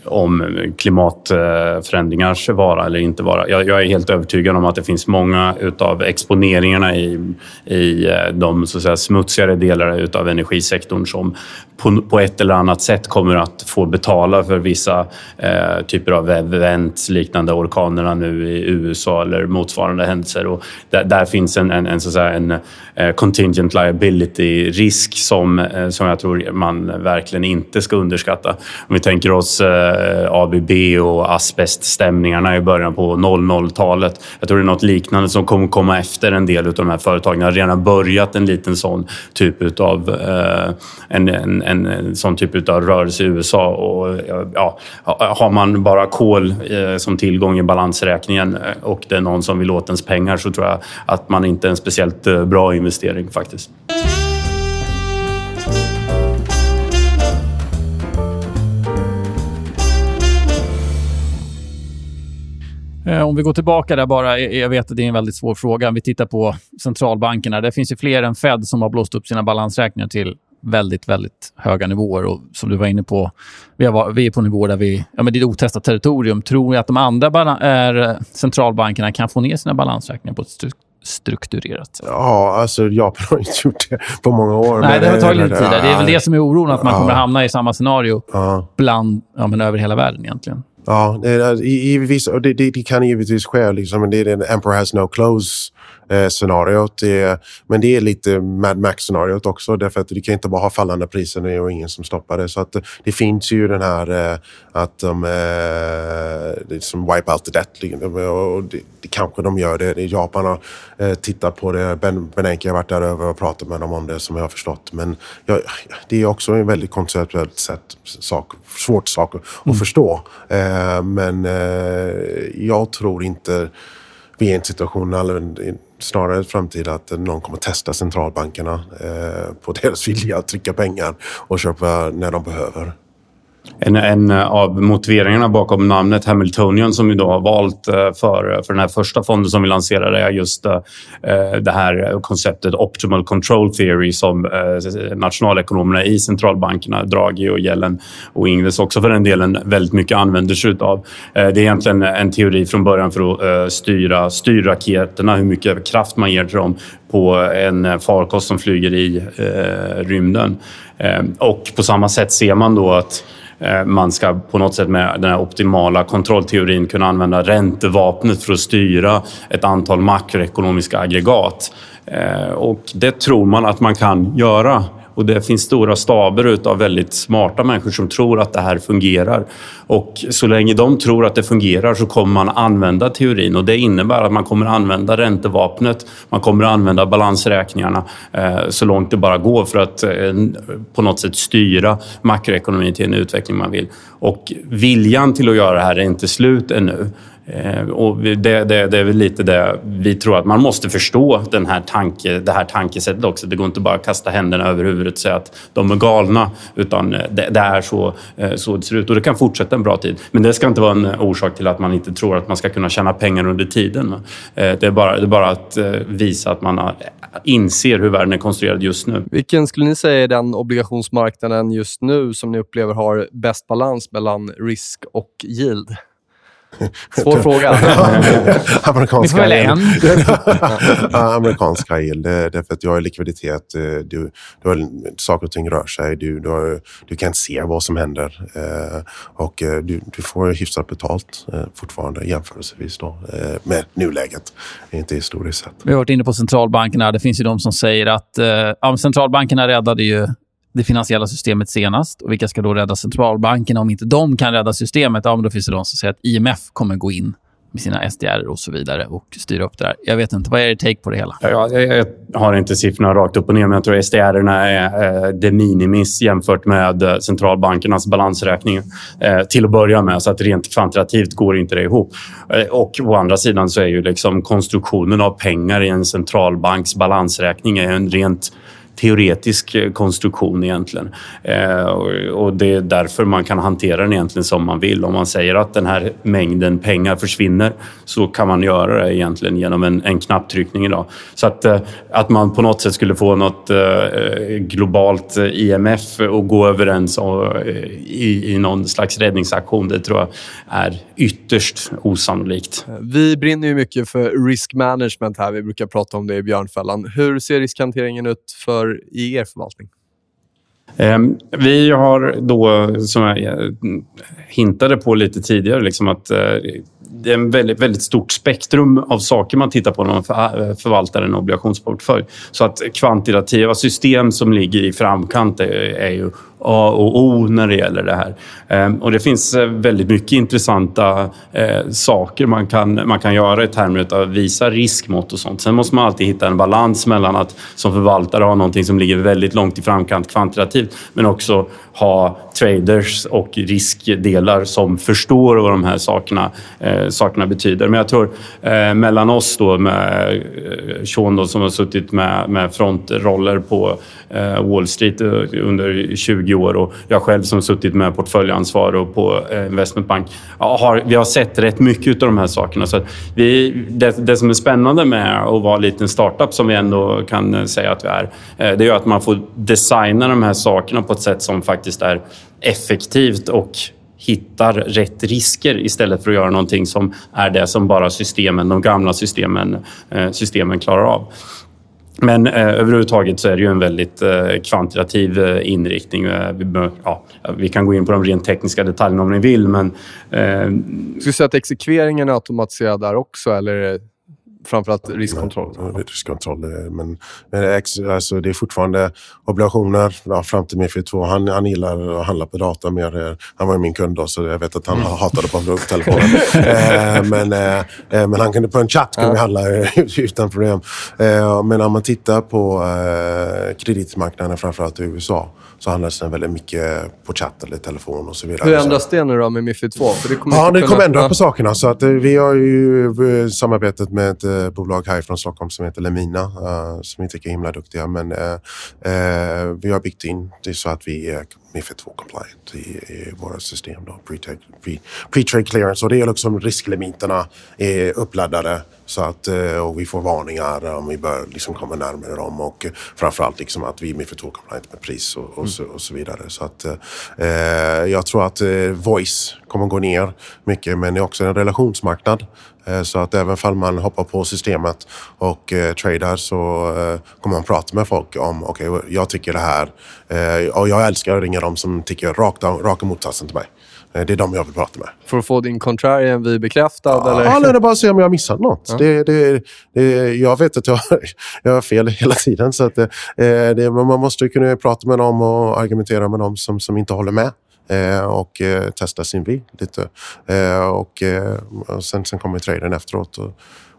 [SPEAKER 4] om klimatförändringars vara eller inte vara. Jag, jag, är helt övertygad om att det finns många av exponeringarna i, i eh, de så att säga, smutsigare delarna av energisektorn som på, på, ett eller annat sätt kommer att få betala för vissa eh, typer av events liknande orkanerna nu i USA eller motsvarande händelser. Och där, där finns en, en, en, så att säga, en eh, contingent liability-risk som, eh, som jag tror man verkligen inte ska underskatta. Om vi tänker oss eh, ABB och asbeststämningarna i början på 00-talet. Jag tror det är något liknande som kommer komma efter en del av de här företagen. Det har redan börjat en liten sån typ av eh, en, en en, en sån typ av rörelse i USA. Och, ja, har man bara kol eh, som tillgång i balansräkningen eh, och det är någon som vill åt ens pengar så tror jag att man inte är en speciellt eh, bra investering faktiskt.
[SPEAKER 2] Om vi går tillbaka där bara. Jag vet att det är en väldigt svår fråga. Om vi tittar på centralbankerna. Det finns ju fler än Fed som har blåst upp sina balansräkningar till väldigt, väldigt höga nivåer. Och som du var inne på, vi, har, vi är på nivåer där vi... Ja, men det är otestat territorium. Tror jag att de andra är, centralbankerna kan få ner sina balansräkningar på ett strukturerat
[SPEAKER 3] Ja, alltså Japan har inte gjort det på många år.
[SPEAKER 2] Nej, det har tagit lite tid. Det är väl det som är oron, att man kommer hamna i samma scenario bland, ja, men över hela världen egentligen.
[SPEAKER 3] Ja, det, alltså, i, i vissa, det, det, det kan givetvis ske. Liksom, det är en Emperor has no clothes eh, scenariot. Det, men det är lite Mad Max-scenariot också därför att du kan inte bara ha fallande priser och ingen som stoppar det. Så att det finns ju den här eh, att de eh, som wipe out the debt. Och det, det, kanske de gör det. Japan har eh, tittat på det. Ben, Bernanke har varit där över och pratat med dem om det som jag har förstått. Men ja, det är också en väldigt konceptuellt sätt, sak, svårt sak att mm. förstå. Eh, men eh, jag tror inte vi är i en situation, snarare framtiden, att någon kommer testa centralbankerna eh, på deras vilja att trycka pengar och köpa när de behöver.
[SPEAKER 4] En, en, av motiveringarna bakom namnet Hamiltonian som vi då har valt eh, för, för den här första fonden som vi lanserade är just eh, eh, det här konceptet Optimal Control Theory som nationalekonomerna i centralbankerna, Draghi och Yellen och Ingves också för den delen väldigt mycket använder sig utav. Det är egentligen en teori från början för att styra styrraketerna, hur mycket kraft man ger till dem på en farkost som flyger i rymden. och på samma sätt ser man då att Eh, man ska på något sätt med den här optimala kontrollteorin kunna använda räntevapnet för att styra ett antal makroekonomiska aggregat. Eh, och det tror man att man kan göra och det finns stora staber av väldigt smarta människor som tror att det här fungerar. Och så länge de tror att det fungerar så kommer man använda teorin och det innebär att man kommer använda räntevapnet, man kommer använda balansräkningarna eh, så långt det bara går för att eh, på något sätt styra makroekonomin till en utveckling man vill. Och viljan till att göra det här är inte slut ännu. Eh, och det, det, det, är väl lite det vi tror att man måste förstå den här tanke, det här tankesättet också. Det går inte bara att kasta händerna över huvudet och säga att de är galna, utan eh, det, det, är så, eh, så det ser ut. Och det kan fortsätta en bra tid. Men det ska inte vara en orsak till att man inte tror att man ska kunna tjäna pengar under tiden. Det är bara, det är bara att visa att man inser hur världen är konstruerad just nu.
[SPEAKER 1] Vilken skulle ni säga är den obligationsmarknaden just nu som ni upplever har bäst balans mellan risk och yield? Svår fråga.
[SPEAKER 3] amerikansk
[SPEAKER 2] Vi får välja en.
[SPEAKER 3] amerikansk high yield. Det, det är för att jag har likviditet. Eh, du, du har, saker och ting rör sig. Du, du, har, du kan se vad som händer. Eh, och eh, du, du får hyfsat betalt fortfarande jämförelsevis då, med nuläget. Inte historiskt sett.
[SPEAKER 2] Vi har varit inne på centralbankerna. Det finns ju de som säger att ja, centralbankerna räddade ju det finansiella systemet senast. Och vilka ska då rädda centralbankerna? Om inte de kan rädda systemet, ja, men då finns det de som säger att IMF kommer gå in med sina SDR och så vidare och styra upp det där. Jag vet inte. Vad är er take på det hela?
[SPEAKER 4] Jag, jag, jag har inte siffrorna rakt upp och ner, men jag tror SDR är eh, de minimis jämfört med eh, centralbankernas balansräkning eh, till att börja med. Så att rent kvantitativt går inte det ihop. Eh, och å andra sidan så är ju liksom konstruktionen av pengar i en centralbanks balansräkning är en rent teoretisk eh, konstruktion egentligen. Eh, och det är därför man kan hantera den egentligen som man vill. Om man säger att den här mängden pengar försvinner så kan man göra det egentligen genom en, en knapptryckning idag. Så att, eh, att man på något sätt skulle få något globalt IMF och gå överens i, i någon slags räddningsaktion, det tror jag är ytterst osannolikt.
[SPEAKER 1] Vi brinner ju mycket för risk management här. Vi brukar prata om det i Björnfällan. Hur ser riskhanteringen ut för gör i er förvaltning?
[SPEAKER 4] Ehm, vi har då, som jag eh, hintade på lite tidigare, liksom att eh, det är en väldigt, väldigt stort spektrum av saker man tittar på när man eh, förvaltar en obligationsportfölj. Så att kvantitativa system som ligger i framkant är ju A och O när det gäller det här. Ehm, och det finns eh, väldigt mycket intressanta eh, saker man kan, man kan göra i termer av att visa riskmått och sånt. Sen måste man alltid hitta en balans mellan att som förvaltare ha någonting som ligger väldigt långt i framkant kvantitativt men också ha traders och riskdelar som förstår vad de här sakerna, eh, sakerna betyder. Men jag tror eh, mellan oss då med eh, Sean då, som har suttit med, med frontroller på eh, Wall Street eh, under 20 20 år och jag själv som suttit med portföljansvar och på eh, investmentbank. Har, vi har sett rätt mycket av de här sakerna. Så vi, det, det, som är spännande med att vara en liten startup som vi ändå kan eh, säga att vi är, eh, det är att man får designa de här sakerna på ett sätt som faktiskt är effektivt och hittar rätt risker istället för att göra någonting som är det som bara systemen, de gamla systemen, systemen klarar av. Men eh, överhuvudtaget så är det ju en väldigt eh, kvantitativ eh, inriktning. Eh, vi, bör, ja, vi kan gå in på de rent tekniska detaljerna om ni vill, men... Eh... Skulle
[SPEAKER 1] du säga att exekveringen är automatiserad där också, eller framförallt riskkontroll.
[SPEAKER 3] Ja, riskkontroll. Men, men alltså, det är fortfarande obligationer ja, fram till Mifid 2. Han, han gillar att handla på data mer. Han var min kund då, så jag vet att han mm. hatade på telefonen. eh, men, eh, eh, men han kunde på en chatt kunde ja. handla utan problem. Eh, men om man tittar på eh, kreditmarknaden, framförallt i USA, så handlas den väldigt mycket på chatt eller telefon och så vidare.
[SPEAKER 1] Hur ändras det nu då med Mifid 2? För
[SPEAKER 3] det kommer ja, det kommer ändra på sakerna. Så att, eh, vi har ju eh, samarbetet med ett uh, bolag här från Stockholm som heter Lemina, som inte är himla duktiga. Men vi har byggt in det så att vi är Mifid 2 compliant i, i våra system. Pre-trade pre, pre clearance. Och det är liksom risklimiterna är uppladdade så att, eh, och vi får varningar om vi bör liksom komma närmare dem. Och framförallt liksom att vi är mer för compliant med pris och, och, mm. så, och så, vidare. Så att, eh, jag tror att eh, voice kommer gå ner mycket men det är också en relationsmarknad. Eh, så att även om man hoppar på systemet och eh, tradar så eh, kommer man prata med folk om okej, okay, jag tycker det här. Eh, och jag älskar att ringa dem som tycker rakt, raka motsatsen till mig. Eh, det är de jag vill prata med.
[SPEAKER 1] För att få din contrarian vi bekräftad?
[SPEAKER 3] Ja,
[SPEAKER 1] eller?
[SPEAKER 3] Ja, det bara att se om jag har missat något. Ja. Det, det, det, jag vet att jag, jag har fel hela tiden. Så att, det, man måste kunna prata med dem och argumentera med dem som, som inte håller med. Eh, och eh, testa sin bil lite. Eh, och, och sen, sen kommer traden efteråt och,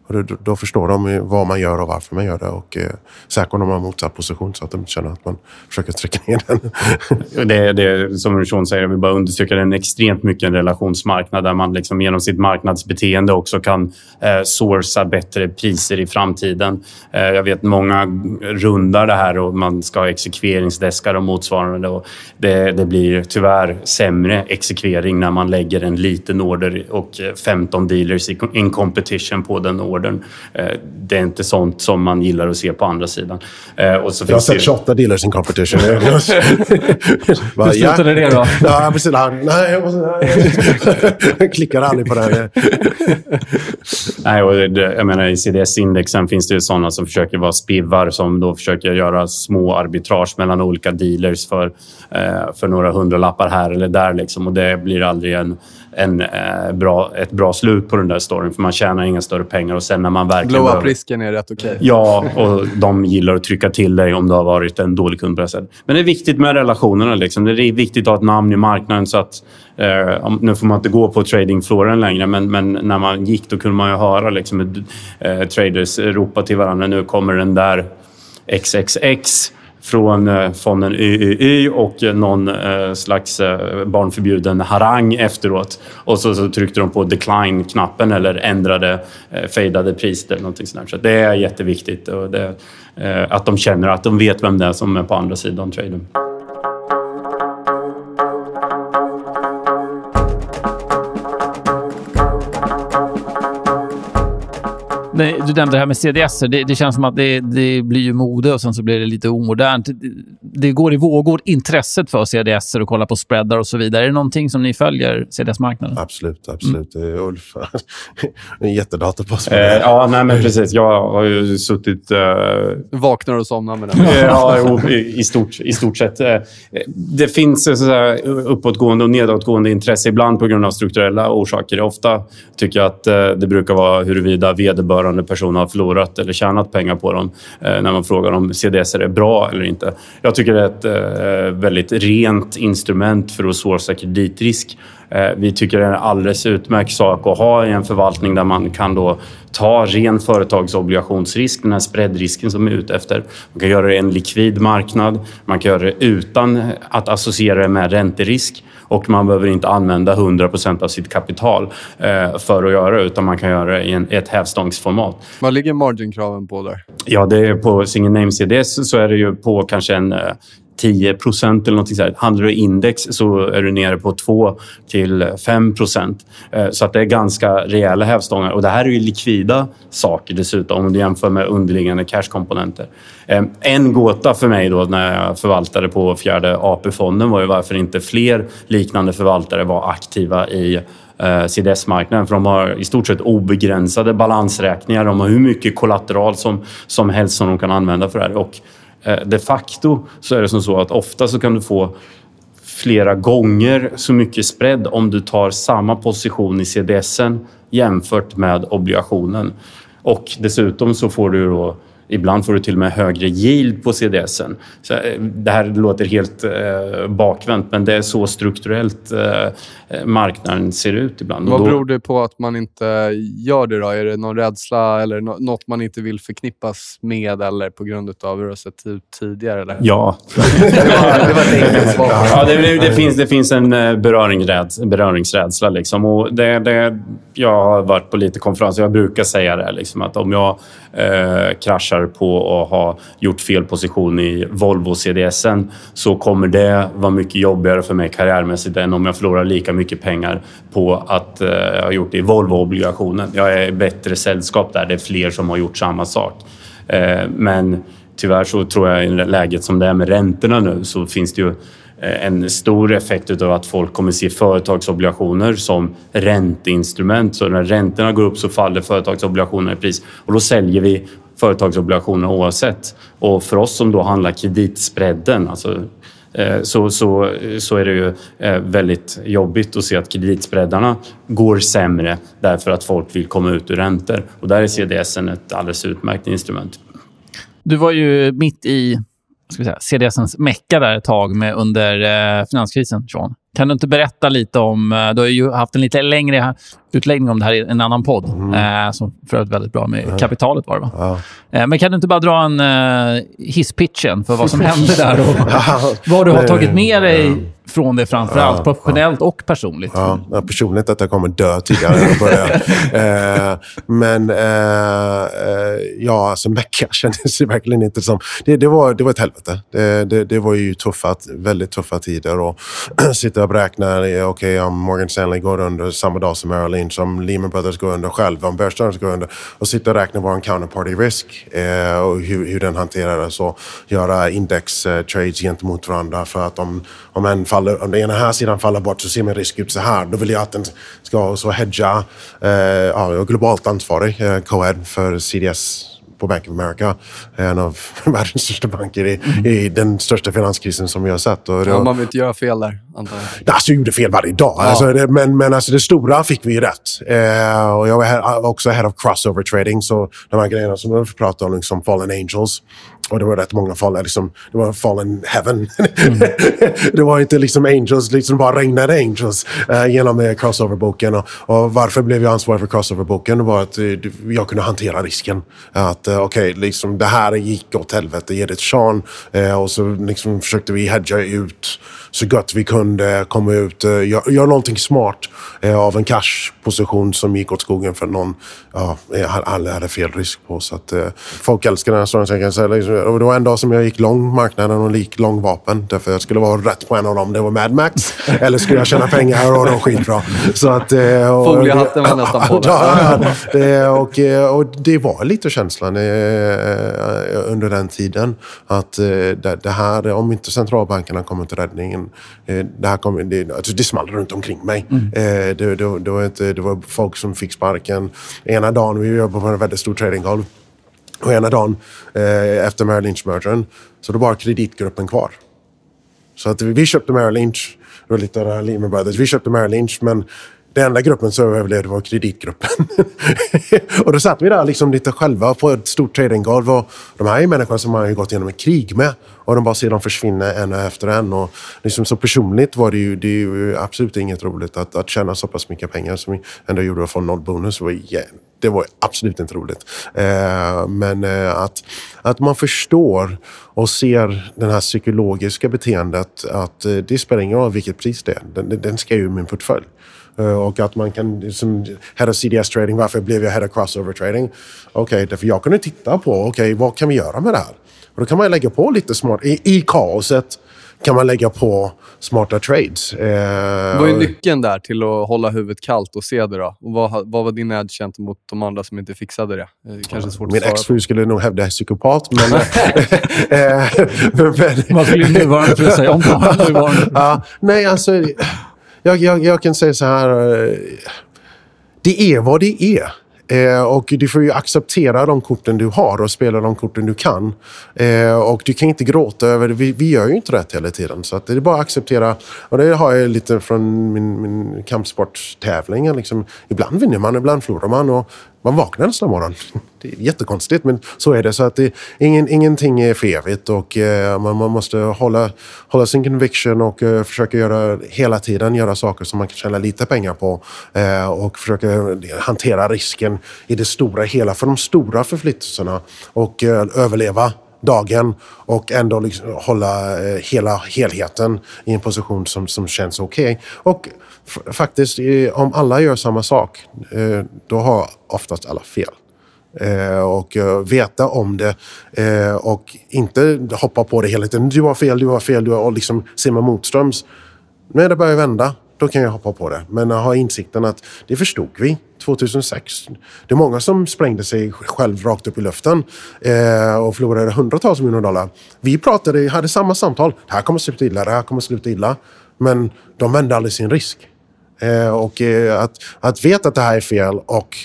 [SPEAKER 3] och då, då förstår de vad man gör och varför man gör det. Och eh, särskilt om de har motsatt position så att de inte känner att man försöker trycka ner den.
[SPEAKER 4] det, det, som Sean säger, jag vill bara understryka, det är extremt mycket en relationsmarknad där man liksom genom sitt marknadsbeteende också kan eh, sourca bättre priser i framtiden. Eh, jag vet många rundar det här och man ska ha exekveringsdeskar och motsvarande. Och det, det blir tyvärr sämre exekvering när man lägger en liten order och eh, 15 dealers in competition på den ordern. Eh, det är inte sånt som man gillar att se på andra sidan.
[SPEAKER 3] Eh, och så jag har sett 28 dealers in competition.
[SPEAKER 2] Hur slutade det då?
[SPEAKER 3] Ja, precis. Nej, jag, måste, jag klickar aldrig på det här.
[SPEAKER 4] Nej, och det, jag menar, I CDS-indexen finns det ju sådana som försöker vara spivvar som då försöker göra små arbitrage mellan olika dealers för, eh, för några hundralappar här eller där. Liksom. Och det blir aldrig en en, eh, bra, ett bra slut på den där storyn. För man tjänar inga större pengar. Och sen när man verkligen...
[SPEAKER 1] Blow-up-risken är rätt okej. Okay.
[SPEAKER 4] Ja, och de gillar att trycka till dig om du har varit en dålig kund på det sättet. Men det är viktigt med relationerna. Liksom. Det är viktigt att ha ett namn i marknaden. så att eh, Nu får man inte gå på tradingfloren längre, men, men när man gick då kunde man ju höra liksom, eh, traders ropa till varandra. Nu kommer den där XXX från eh, fonden YYY och eh, någon eh, slags barnförbjuden harang efteråt. Och så, så tryckte de på decline-knappen eller ändrade, fejdade priset eller någonting sånt. Så det är jätteviktigt och det, att de känner att de vet vem det är som är på andra sidan traden.
[SPEAKER 2] Du nämnde det här med CDS. Det, det känns som att det, det, blir ju mode och sen så blir det lite omodernt. Det, det går i vågor, intresset för CDS och kolla på spreadar och så vidare. Är det någonting som ni följer, CDS-marknaden?
[SPEAKER 3] Absolut, absolut. Mm. Ulf, en jättedator på
[SPEAKER 4] eh, Ja, nej men precis. Jag har ju suttit... Uh...
[SPEAKER 1] Vaknar och somnar med den.
[SPEAKER 4] ja, i, i, stort, i stort sett. Eh, det finns så uppåtgående och nedåtgående intresse ibland på grund av strukturella orsaker. Ofta tycker jag att det brukar vara huruvida vederbörande vederbörande person har förlorat eller tjänat pengar på dem eh, när man frågar om CDS är bra eller inte. Jag tycker det är ett eh, väldigt rent instrument för att sourca kreditrisk. Eh, vi tycker det är en alldeles utmärkt sak att ha i en förvaltning där man kan då ta ren företagsobligationsrisk, den här spreadrisken som är ute efter. Man kan göra det i en likvid marknad, man kan göra det utan att associera det med ränterisk och man behöver inte använda 100% av sitt kapital eh, för att göra det utan man kan göra det i, ett hävstångsformat.
[SPEAKER 1] Vad ligger marginkraven på där?
[SPEAKER 4] Ja, det är på single name CDS så är det ju på kanske en 10 procent eller någonting sådär. Handlar du index så är du nere på 2 till 5 procent. Eh, så att det är ganska rejäla hävstångar. Och det här är ju likvida saker dessutom om du jämför med underliggande cashkomponenter. Eh, en gåta för mig då när jag förvaltade på fjärde AP-fonden var ju varför inte fler liknande förvaltare var aktiva i eh, CDS-marknaden. För de har i stort sett obegränsade balansräkningar. De har hur mycket kollateral som, som helst som de kan använda för det här. Och Eh, de facto så är det som så att ofta så kan du få flera gånger så mycket spread om du tar samma position i CDSen jämfört med obligationen. Och dessutom så får du då Ibland får du till och med högre yield på CDSen. Så eh, det här låter helt eh, bakvänt, men det är så strukturellt eh, marknaden ser ut ibland.
[SPEAKER 1] Vad beror det på att man inte gör det? då? Är det någon rädsla eller något man inte vill förknippas med eller på grund av hur det har sett ut tidigare? Eller?
[SPEAKER 4] Ja. det var, ett enkelt svar. Ja, det, det, finns, det finns en eh, beröringsrädsla. beröringsrädsla liksom. och det, det, jag har varit på lite konferenser. Jag brukar säga det, liksom, att om jag eh, kraschar på att ha gjort fel position i Volvo CDSen så kommer det vara mycket jobbigare för mig karriärmässigt än om jag förlorar lika mycket pengar på att eh, jag har gjort det i Volvo-obligationen. Jag är i bättre sällskap där. Det är fler som har gjort samma sak. Eh, men tyvärr så tror jag i läget som det är med räntorna nu så finns det ju eh, en stor effekt av att folk kommer se företagsobligationer som ränteinstrument. Så när räntorna går upp så faller företagsobligationer i pris och då säljer vi företagsobligationer oavsett. Och för oss som då handlar kreditspreaden, alltså eh, så, så, så är det ju eh, väldigt jobbigt att se att kreditspreadarna går sämre därför att folk vill komma ut ur räntor. Och där är CDS ett alldeles utmärkt instrument.
[SPEAKER 2] Du var ju mitt i ska säga, CDSens mecka där ett tag med under eh, finanskrisen, Sean. Kan du inte berätta lite om... Eh, du har ju haft en lite längre utläggning om det här i en annan podd. Eh, som för övrigt väldigt bra med kapitalet var det, va?
[SPEAKER 3] Ja.
[SPEAKER 2] Eh, men kan du inte bara dra en eh, hisspitchen för vad som hände där och vad du har tagit med dig från det framför allt, professionellt och personligt?
[SPEAKER 3] Ja, ja, personligt att jag kommer dö tidigare än att börja. eh, men eh, eh, ja, alltså Mecka kändes ju verkligen inte som... Det, det, var, det var ett helvete. Det, det, det var ju tuffa, väldigt tuffa tider. Och sitta och räkna, eh, okej om Morgan Stanley går under samma dag som Merrill Lynch, om Lehman Brothers går under själv, om Bear Stearns går under. Och sitta och räkna vår counterparty risk eh, och hur, hur den hanterades och göra index eh, trades gentemot varandra. För att om, om, en faller, om den ena här sidan faller bort så ser min risk ut så här. Då vill jag att den ska så hedga. Eh, ja, jag är globalt ansvarig, eh, Co-Ed, för CDS på Bank of America. En av världens största banker i, i den största finanskrisen som vi har sett. Och
[SPEAKER 1] Ja, man vill inte göra fel där, antar jag.
[SPEAKER 3] Alltså, jag gjorde fel varje dag. Alltså, det, men men alltså, det stora fick vi ju rätt. Eh, och jag var här, också head of crossover trading. Så de här grejerna som vi pratade om, liksom fallen angels. Och det var rätt många fallen. Liksom, det var fallen heaven. det var inte liksom angels, liksom bara regnade angels eh, genom eh, crossover-boken. Och, och varför blev jag ansvarig för crossover-boken? Det var att eh, jag kunde hantera risken. Att eh, okej, liksom, det här gick åt helvete. Ge det ett chans. Eh, och så liksom, försökte vi hedga ut så gott vi kunde komma ut, eh, göra gör någonting smart eh, av en cash-position som gick åt skogen för någon ja, eh, alla hade fel risk på. Så att, folk älskar den här storyn. Och det var en dag som jag gick lång marknaden och gick lång vapen. Därför jag skulle vara rätt på en av dem. Det var Mad Max. Eller skulle jag tjäna pengar och var skitbra. Så att, eh, och,
[SPEAKER 1] Foliehatten var nästan på
[SPEAKER 3] det, och, eh, och det var lite känslan eh, under den tiden. Att det, här, om inte centralbankerna kommer till räddningen, det här kommer, det, alltså det small runt omkring mig. Eh, det, det, det, var inte, det var folk som fick sparken. Ena dagen, vi jobbade på en väldigt stor tradinggolv. Och ena dagen eh, efter Merrill Lynch-mergern så då var kreditgruppen kvar. Så att vi, vi köpte Merrill Lynch, det var lite av det här Lehman Brothers. Vi köpte Merrill Lynch, men den enda gruppen som överlevde var kreditgruppen. och då satt vi där liksom lite själva på ett stort tradinggolv. Och de här är människor som man har gått igenom ett krig med. Och de bara ser dem försvinna en efter en. Och liksom så personligt var det ju, det är ju absolut inget roligt att, att tjäna så pass mycket pengar som vi ändå gjorde och få noll bonus. Var yeah, det var absolut inte roligt. Eh, men eh, att, att man förstår och ser det här psykologiska beteendet att eh, det spelar ingen roll vilket pris det är. Den, den ska ju i min portfölj. Eh, Och att man kan, som head of CDS trading, varför blev jag head of crossover trading? Okej, därför jag kunde titta på, okej, vad kan vi göra med det här? Och då kan man lägga på lite smart, i, i kaoset kan man lägga på smarta trades. Eh,
[SPEAKER 1] Vad är nyckeln där till att hålla huvudet kallt och se det då? Och vad, vad var din edge gentemot de andra som inte fixade det? Eh, kanske svårt
[SPEAKER 3] Min exfru skulle nog hävda att jag är psykopat, men... eh, men, men
[SPEAKER 2] Vad skulle din nuvarande fru säga om det?
[SPEAKER 3] Ja, nej, alltså... Jag, jag, jag kan säga så här. Eh, det är vad det är. Eh, och du får ju acceptera de korten du har och spela de korten du kan. Eh, och du kan inte gråta över det. Vi, vi gör ju inte rätt hela tiden. Så att det är bara att acceptera. Och det har jag lite från min, min kampsportstävling. Liksom, ibland vinner man, ibland förlorar man. Och man vaknar nästa morgon. Det är jättekonstigt, men så är det. Så att det, ingen, ingenting är för evigt och eh, man, man måste hålla, hålla sin conviction och eh, försöka göra, hela tiden göra saker som man kan tjäna lite pengar på eh, och försöka eh, hantera risken i det stora hela för de stora förflyttelserna och eh, överleva dagen och ändå liksom hålla eh, hela helheten i en position som, som känns okej. Och faktiskt, om alla gör samma sak, eh, då har oftast alla fel. Eh, och veta om det och inte hoppa på det hela tiden. Du har fel, du har fel, du har och liksom simma motströms. När det börjar vända, då kan jag hoppa på det. Men ha insikten att det förstod vi 2006. Det är många som sprängde sig själv rakt upp i luften eh, och förlorade hundratals miljoner dollar. Vi pratade, hade samma samtal. Det här kommer sluta illa, det här kommer sluta illa. Men de vände aldrig sin risk. Eh, och eh, att, att veta att det här är fel och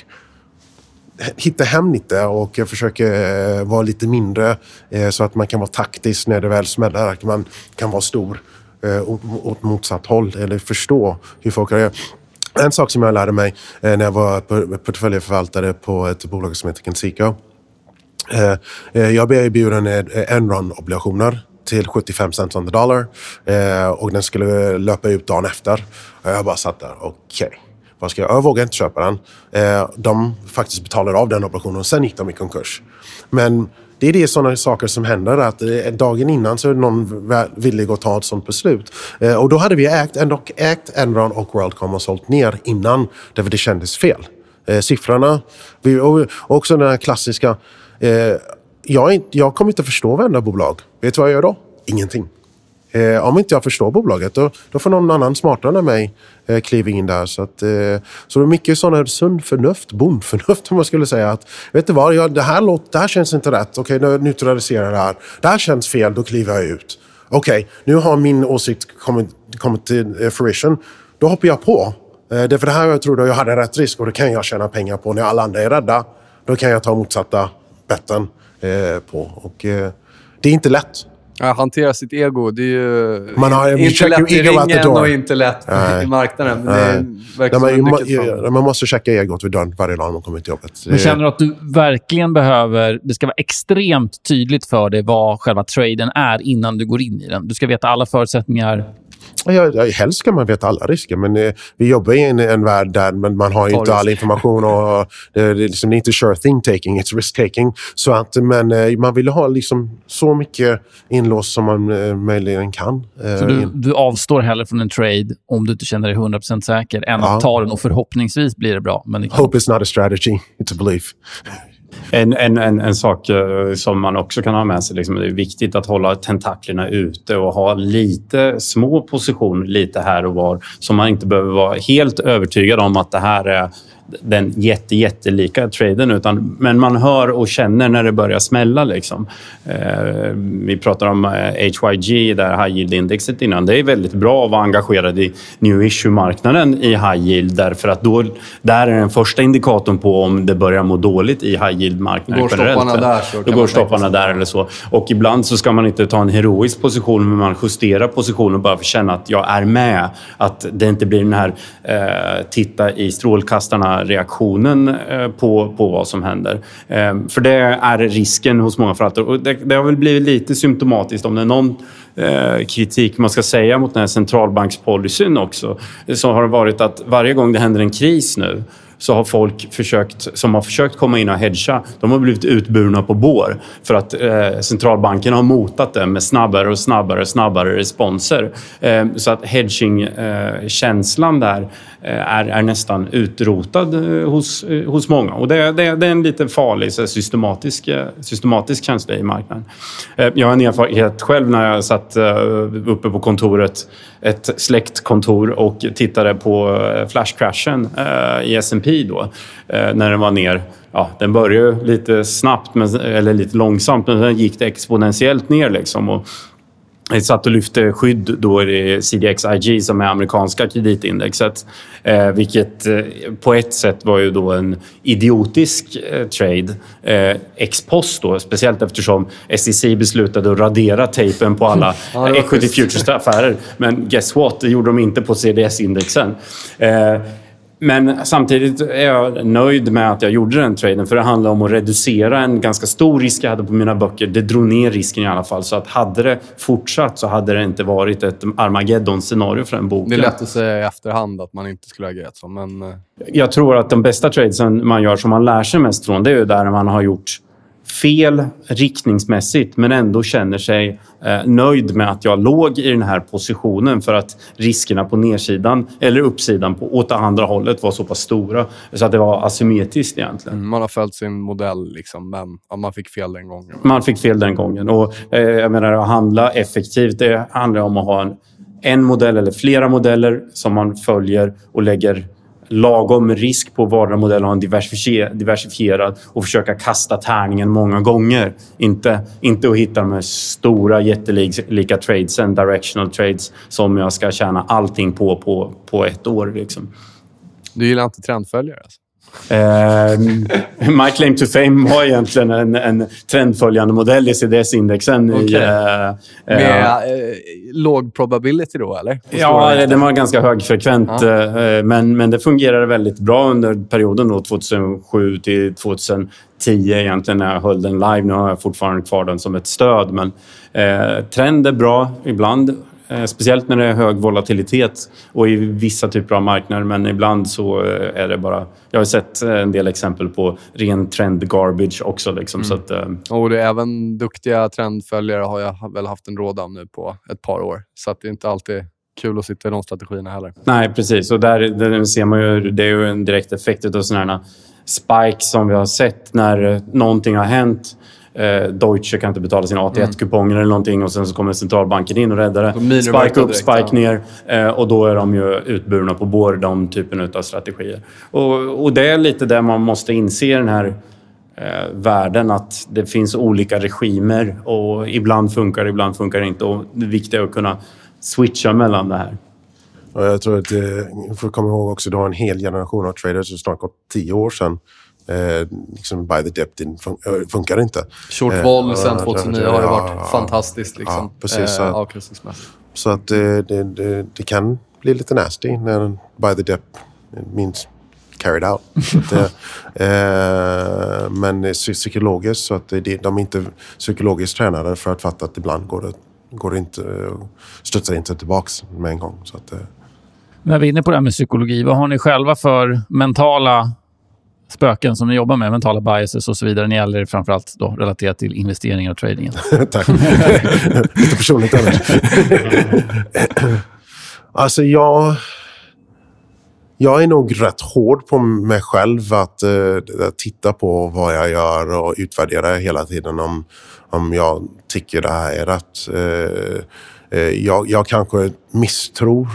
[SPEAKER 3] hitta hem lite och försöka eh, vara lite mindre eh, så att man kan vara taktisk när det väl smäller. Att man kan vara stor eh, åt, åt motsatt håll eller förstå hur folk reagerar. En sak som jag lärde mig eh, när jag var eh, portföljförvaltare på ett bolag som heter Kensico. Eh, eh jag blev erbjuden eh, Enron-obligationer till 75 cent on the dollar. Eh, och den skulle löpa ut dagen efter. Och jag bara satt där, okej. Vad ska jag, jag vågar inte köpa den. Eh, de faktiskt betalade av den operationen och sen gick de i konkurs. Men det är det sådana saker som händer. Att eh, dagen innan så är någon villig att ta ett sådant beslut. Eh, och då hade vi ägt, ägt Enron och WorldCom och sålt ner innan. Därför det kändes fel. Eh, siffrorna, och också den här klassiska. Jag, jag kommer inte förstå varenda bolag. Vet du vad jag gör då? Ingenting. Eh, om inte jag förstår bolaget, då, då får någon annan smartare än mig eh, kliva in där. Så, att, eh, så det är mycket sådana sund förnuft, bondförnuft om man skulle säga. att Vet du vad, jag, det, här låt, det här känns inte rätt. Okej, okay, nu neutraliserar det här. Det här känns fel, då kliver jag ut. Okej, okay, nu har min åsikt kommit, kommit till eh, fruition. Då hoppar jag på. Eh, det är för det här jag trodde jag hade rätt risk och det kan jag tjäna pengar på. När alla andra är rädda, då kan jag ta motsatta betten eh, på. Och, eh, det är inte lätt.
[SPEAKER 1] Ja, hantera sitt ego. Det är ju
[SPEAKER 3] man har,
[SPEAKER 1] inte lätt i ringen och inte lätt Nej. i marknaden. Men
[SPEAKER 3] det är Nej, man, man, måste checka egot vid dörren varje dag när man kommer till jobbet.
[SPEAKER 2] Men känner du att du verkligen behöver... Det ska vara extremt tydligt för dig vad själva traden är innan du går in i den. Du ska veta alla förutsättningar
[SPEAKER 3] Ja, helst ska man veta alla risker, men eh, vi jobbar i en, en värld där man, har inte all information. och Det är liksom inte sure thing taking, it's risk taking. Så att, men eh, man vill ha liksom så mycket inlåst som man eh, möjligen kan.
[SPEAKER 2] Eh, så du, du, avstår hellre från en trade om du inte känner dig 100% säker än ja. att ta den och förhoppningsvis blir det bra. Men det
[SPEAKER 3] Hope is not a strategy, it's a belief.
[SPEAKER 4] En, en, en, en, sak eh, som man också kan ha med sig, liksom, det är viktigt att hålla tentaklerna ute och ha lite små positioner lite här och var så man inte behöver vara helt övertygad om att det här är den jätte, jättelika traden. Utan, men man hör och känner när det börjar smälla. Liksom. Eh, vi pratar om eh, HYG, där high yield-indexet innan. Det är väldigt bra att vara engagerad i new issue-marknaden i high yield därför att då, där är den första indikatorn på om det börjar må dåligt i high yield-marknaden
[SPEAKER 1] Går stopparna där så
[SPEAKER 4] Då går stopparna där eller så. Och ibland så ska man inte ta en heroisk position, men man justerar positionen bara för att känna att jag är med. Att det inte blir den här eh, titta i strålkastarna reaktionen eh, på, på vad som händer. Ehm, för det är risken hos många förvaltare. Och det, det har väl blivit lite symptomatiskt om det är någon eh, kritik man ska säga mot den här centralbankspolicyn också, så har det varit att varje gång det händer en kris nu så har folk försökt, som har försökt komma in och hedga, de har blivit utburna på bår för att eh, centralbanken har motat det med snabbare och snabbare snabbare responser. Eh, så att hedging-känslan eh, där Eh, är, är, nästan utrotad eh, hos, eh, hos många. Och det, det, det, är en lite farlig så systematisk, systematisk känsla i marknaden. jag har en erfarenhet själv när jag satt uppe på kontoret, ett släktkontor och tittade på flashcrashen i S&P då, när den var ner. Ja, den började lite snabbt, men, eller lite långsamt, men sen gick det exponentiellt ner. Liksom. Och satt och lyfte skydd då i CDXIG som är amerikanska kreditindexet. Eh, vilket eh, på ett sätt var ju då en idiotisk eh, trade. Eh, ex post då, speciellt eftersom SEC beslutade att radera tejpen på alla ja, equity futures-affärer. Men guess what? Det gjorde de inte på CDS-indexen. Men samtidigt är jag nöjd med att jag gjorde den traden för det handlar om att reducera en ganska stor risk jag hade på mina böcker. Det drog ner risken i alla fall. Så att hade det fortsatt så hade det inte varit ett Armageddon-scenario för den boken.
[SPEAKER 1] Det är lätt att säga i efterhand att man inte skulle ha agerat så, men... Eh.
[SPEAKER 4] Jag tror att de bästa tradesen man gör som man lär sig mest från, det är där man har gjort fel riktningsmässigt men ändå känner sig eh, nöjd med att jag låg i den här positionen för att riskerna på nedsidan eller uppsidan på, åt andra hållet var så pass stora så att det var asymmetriskt egentligen.
[SPEAKER 1] Mm, man har följt sin modell, liksom, men ja, man fick fel den gången.
[SPEAKER 4] Man fick fel den gången. Och, eh, jag menar, att handla effektivt det handlar om att ha en, en modell eller flera modeller som man följer och lägger lagom risk på vardera modell och ha en diversifierad och försöka kasta tärningen många gånger. Inte, inte att hitta de här stora jättelika tradesen, directional trades, som jag ska tjäna allting på på, på ett år. Liksom.
[SPEAKER 1] Du gillar inte trendföljare? Alltså.
[SPEAKER 4] Uh, my claim to fame var egentligen en, en trendföljande modell i CDS-indexen. Okay. uh,
[SPEAKER 1] Med uh, låg probability då, eller?
[SPEAKER 4] Ja, den var ganska högfrekvent. Uh. men, men det fungerade väldigt bra under perioden då, 2007 till 2010 egentligen när jag höll den live. Nu har jag fortfarande kvar den som ett stöd, men trend är bra ibland Eh, speciellt när det är hög volatilitet och i vissa typer av marknader. Men ibland så eh, är det bara... Jag har sett eh, en del exempel på ren trend garbage också. Liksom, mm. så att, eh...
[SPEAKER 1] och det är även duktiga trendföljare har jag väl haft en råd av nu på ett par år. Så att det är inte alltid kul att sitta i de strategierna heller.
[SPEAKER 4] Nej, precis. Och där, där ser man ju... Det är ju en direkt effekt av sådana här spikes som vi har sett när någonting har hänt eh, Deutsche kan inte betala sina AT1-kuponger eller någonting och sen så kommer centralbanken in och räddar det. Spike upp, spike ner eh, och då är de ju utburna på båda de typen av strategier. Och, och det är lite det man måste inse i den här eh, världen att det finns olika regimer och ibland funkar det, ibland funkar det inte. Och det viktiga är att kunna switcha mellan det här.
[SPEAKER 3] Och jag tror att, eh, får komma ihåg också, du har en hel generation av traders som snart gått tio år sedan Eh, liksom by the depth fun eh, funkar inte.
[SPEAKER 1] Short vol eh, sen 2009 har ju varit ja, fantastiskt liksom, ja, precis, eh, avkastningsmässigt.
[SPEAKER 3] Så att det, det, det, det, kan bli lite nasty när by the depth means carried out. det, eh, men psykologiskt så att det, de är inte psykologiskt tränade för att fatta att ibland går det, går det inte, studsar inte tillbaks med en gång. Så att, eh.
[SPEAKER 2] När vi är inne på det här med psykologi, vad har ni själva för mentala spöken som ni jobbar med, mentala biases och så vidare, när det gäller framförallt då, relaterat till investeringar och trading?
[SPEAKER 3] Tack. Lite personligt annars. alltså, jag... Jag är nog rätt hård på mig själv att uh, titta på vad jag gör och utvärdera hela tiden om, om jag tycker det här är rätt. Uh, uh, jag, jag kanske misstror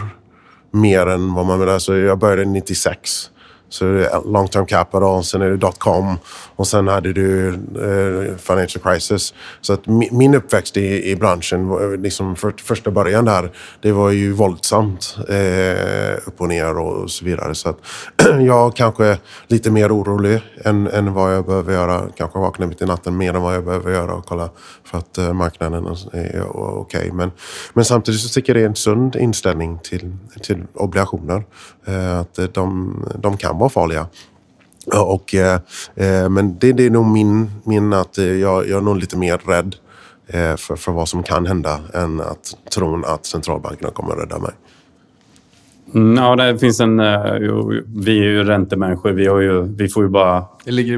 [SPEAKER 3] mer än vad man... Alltså jag började 96. Så är det long term capital, sen är det dotcom och sen hade du eh, financial crisis. Så att min uppväxt i, i branschen, liksom för, första början där, det var ju våldsamt eh, upp och ner och så vidare. Så att jag kanske är lite mer orolig än, än vad jag behöver göra. Kanske vakna mitt i natten mer än vad jag behöver göra och kolla för att eh, marknaden är okej. Okay. Men, men samtidigt så tycker jag det är en sund inställning till, till obligationer. Eh, att de, de kan vara farliga. Och, eh, eh, men det, det, är nog min, min att eh, jag, jag är nog lite mer rädd eh, för, för vad som kan hända än att tron att centralbankerna kommer att rädda mig.
[SPEAKER 4] Ja, det finns en... Eh, vi är ju räntemänniskor. Vi, har ju, vi får ju bara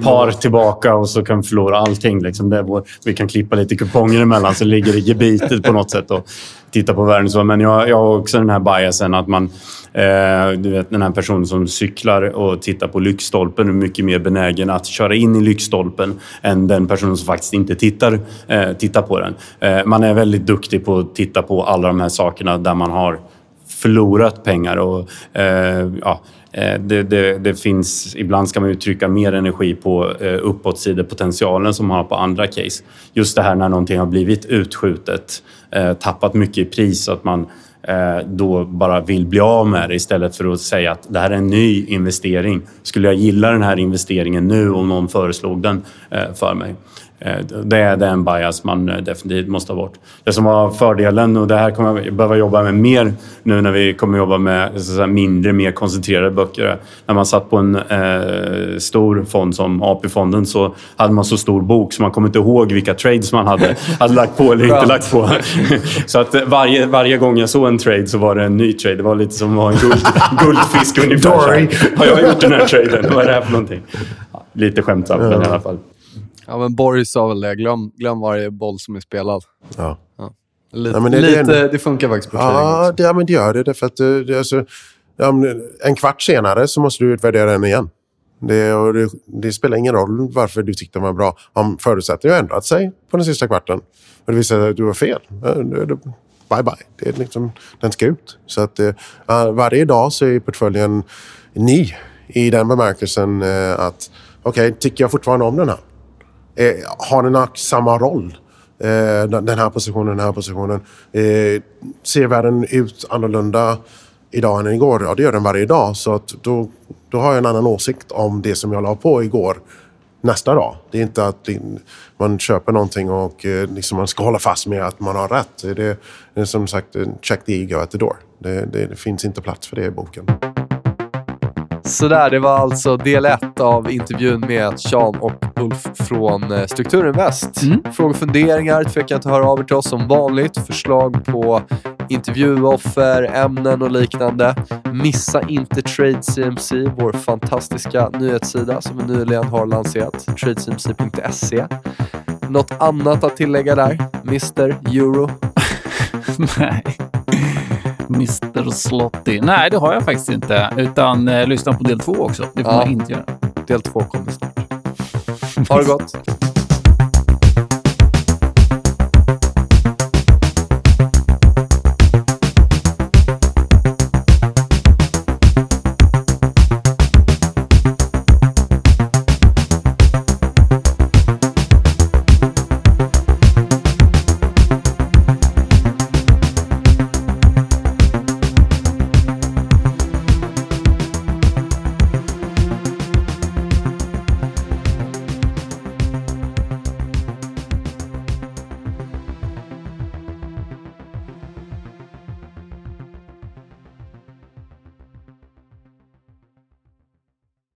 [SPEAKER 4] par tillbaka och så kan vi förlora allting. Liksom. Det vår, vi kan klippa lite kuponger emellan så ligger det gebitet på något sätt och titta på världen. Men jag, jag har också den här biasen att man... Eh, du vet, den här personen som cyklar och tittar på lyktstolpen är mycket mer benägen att köra in i lyktstolpen än den personen som faktiskt inte tittar, eh, tittar på den. Eh, man är väldigt duktig på att titta på alla de här sakerna där man har förlorat pengar. Och, eh, ja, eh, det, det, det, finns, ibland ska man uttrycka mer energi på eh, uppåtsidepotentialen som man har på andra case. Just det här när någonting har blivit utskjutet, eh, tappat mycket i pris, att man eh, då bara vill bli av med det istället för att säga att det här är en ny investering. Skulle jag gilla den här investeringen nu om någon föreslog den eh, för mig? Eh, det är den bias man eh, definitivt måste ha bort. Det som var fördelen, och det här kommer jag behöva jobba med mer nu när vi kommer jobba med säga, mindre, mer koncentrerade böcker. När man satt på en eh, stor fond som AP-fonden så hade man så stor bok så man kommer inte ihåg vilka trades man hade, hade lagt på eller inte lagt på. så att varje, varje gång jag såg en trade så var det en ny trade. Det var lite som att ha en guld, guldfisk ungefär. Har jag gjort den här traden? Vad är det här för någonting? lite skämtsamt, men i alla fall.
[SPEAKER 1] Ja, men Borg sa väl det. Glöm, glöm varje boll som är spelad.
[SPEAKER 3] Ja. ja.
[SPEAKER 1] Lite, ja, det, lite, det, det, funkar faktiskt på
[SPEAKER 3] ja, det, ja, men det gör det. Därför att eh, det, alltså, en kvart senare så måste du utvärdera den igen. Det, det, det, spelar ingen roll varför du tyckte den var bra om förutsättningarna har ändrat sig på den sista kvarten. Och det visar sig att du har fel. Bye bye. Det är liksom, den ska ut. Så att, uh, varje dag så är portföljen ny i den bemärkelsen uh, att okej, okay, tycker jag fortfarande om den här? Eh, har den samma roll? Eh, den här positionen, den här positionen. Eh, ser världen ut annorlunda idag än igår? Ja, det gör den varje dag. Så att då, då har jag en annan åsikt om det som jag la på igår nästa dag. Det är inte att man köper någonting och eh, liksom man ska hålla fast med att man har rätt. Det är som sagt, check the ego at the door. Det, det, det finns inte plats för det i boken.
[SPEAKER 1] Sådär, det var alltså del ett av intervjun med Sean och Ulf från eh, Strukturinvest. Mm. Frågor och funderingar, tveka att höra av er till oss som vanligt. Förslag på intervjuoffer, ämnen och liknande. Missa inte Trade CMC, vår fantastiska nyhetssida som vi nyligen har lanserat. tradecmc.se. Något annat att tillägga där? Mr Euro?
[SPEAKER 2] Nej. Mr Slotty. Nej, det har jag faktiskt inte. Utan eh, lyssna på del två också. Det får
[SPEAKER 1] Ja.
[SPEAKER 2] man inte göra.
[SPEAKER 1] Del två kommer snart. Ha det gott!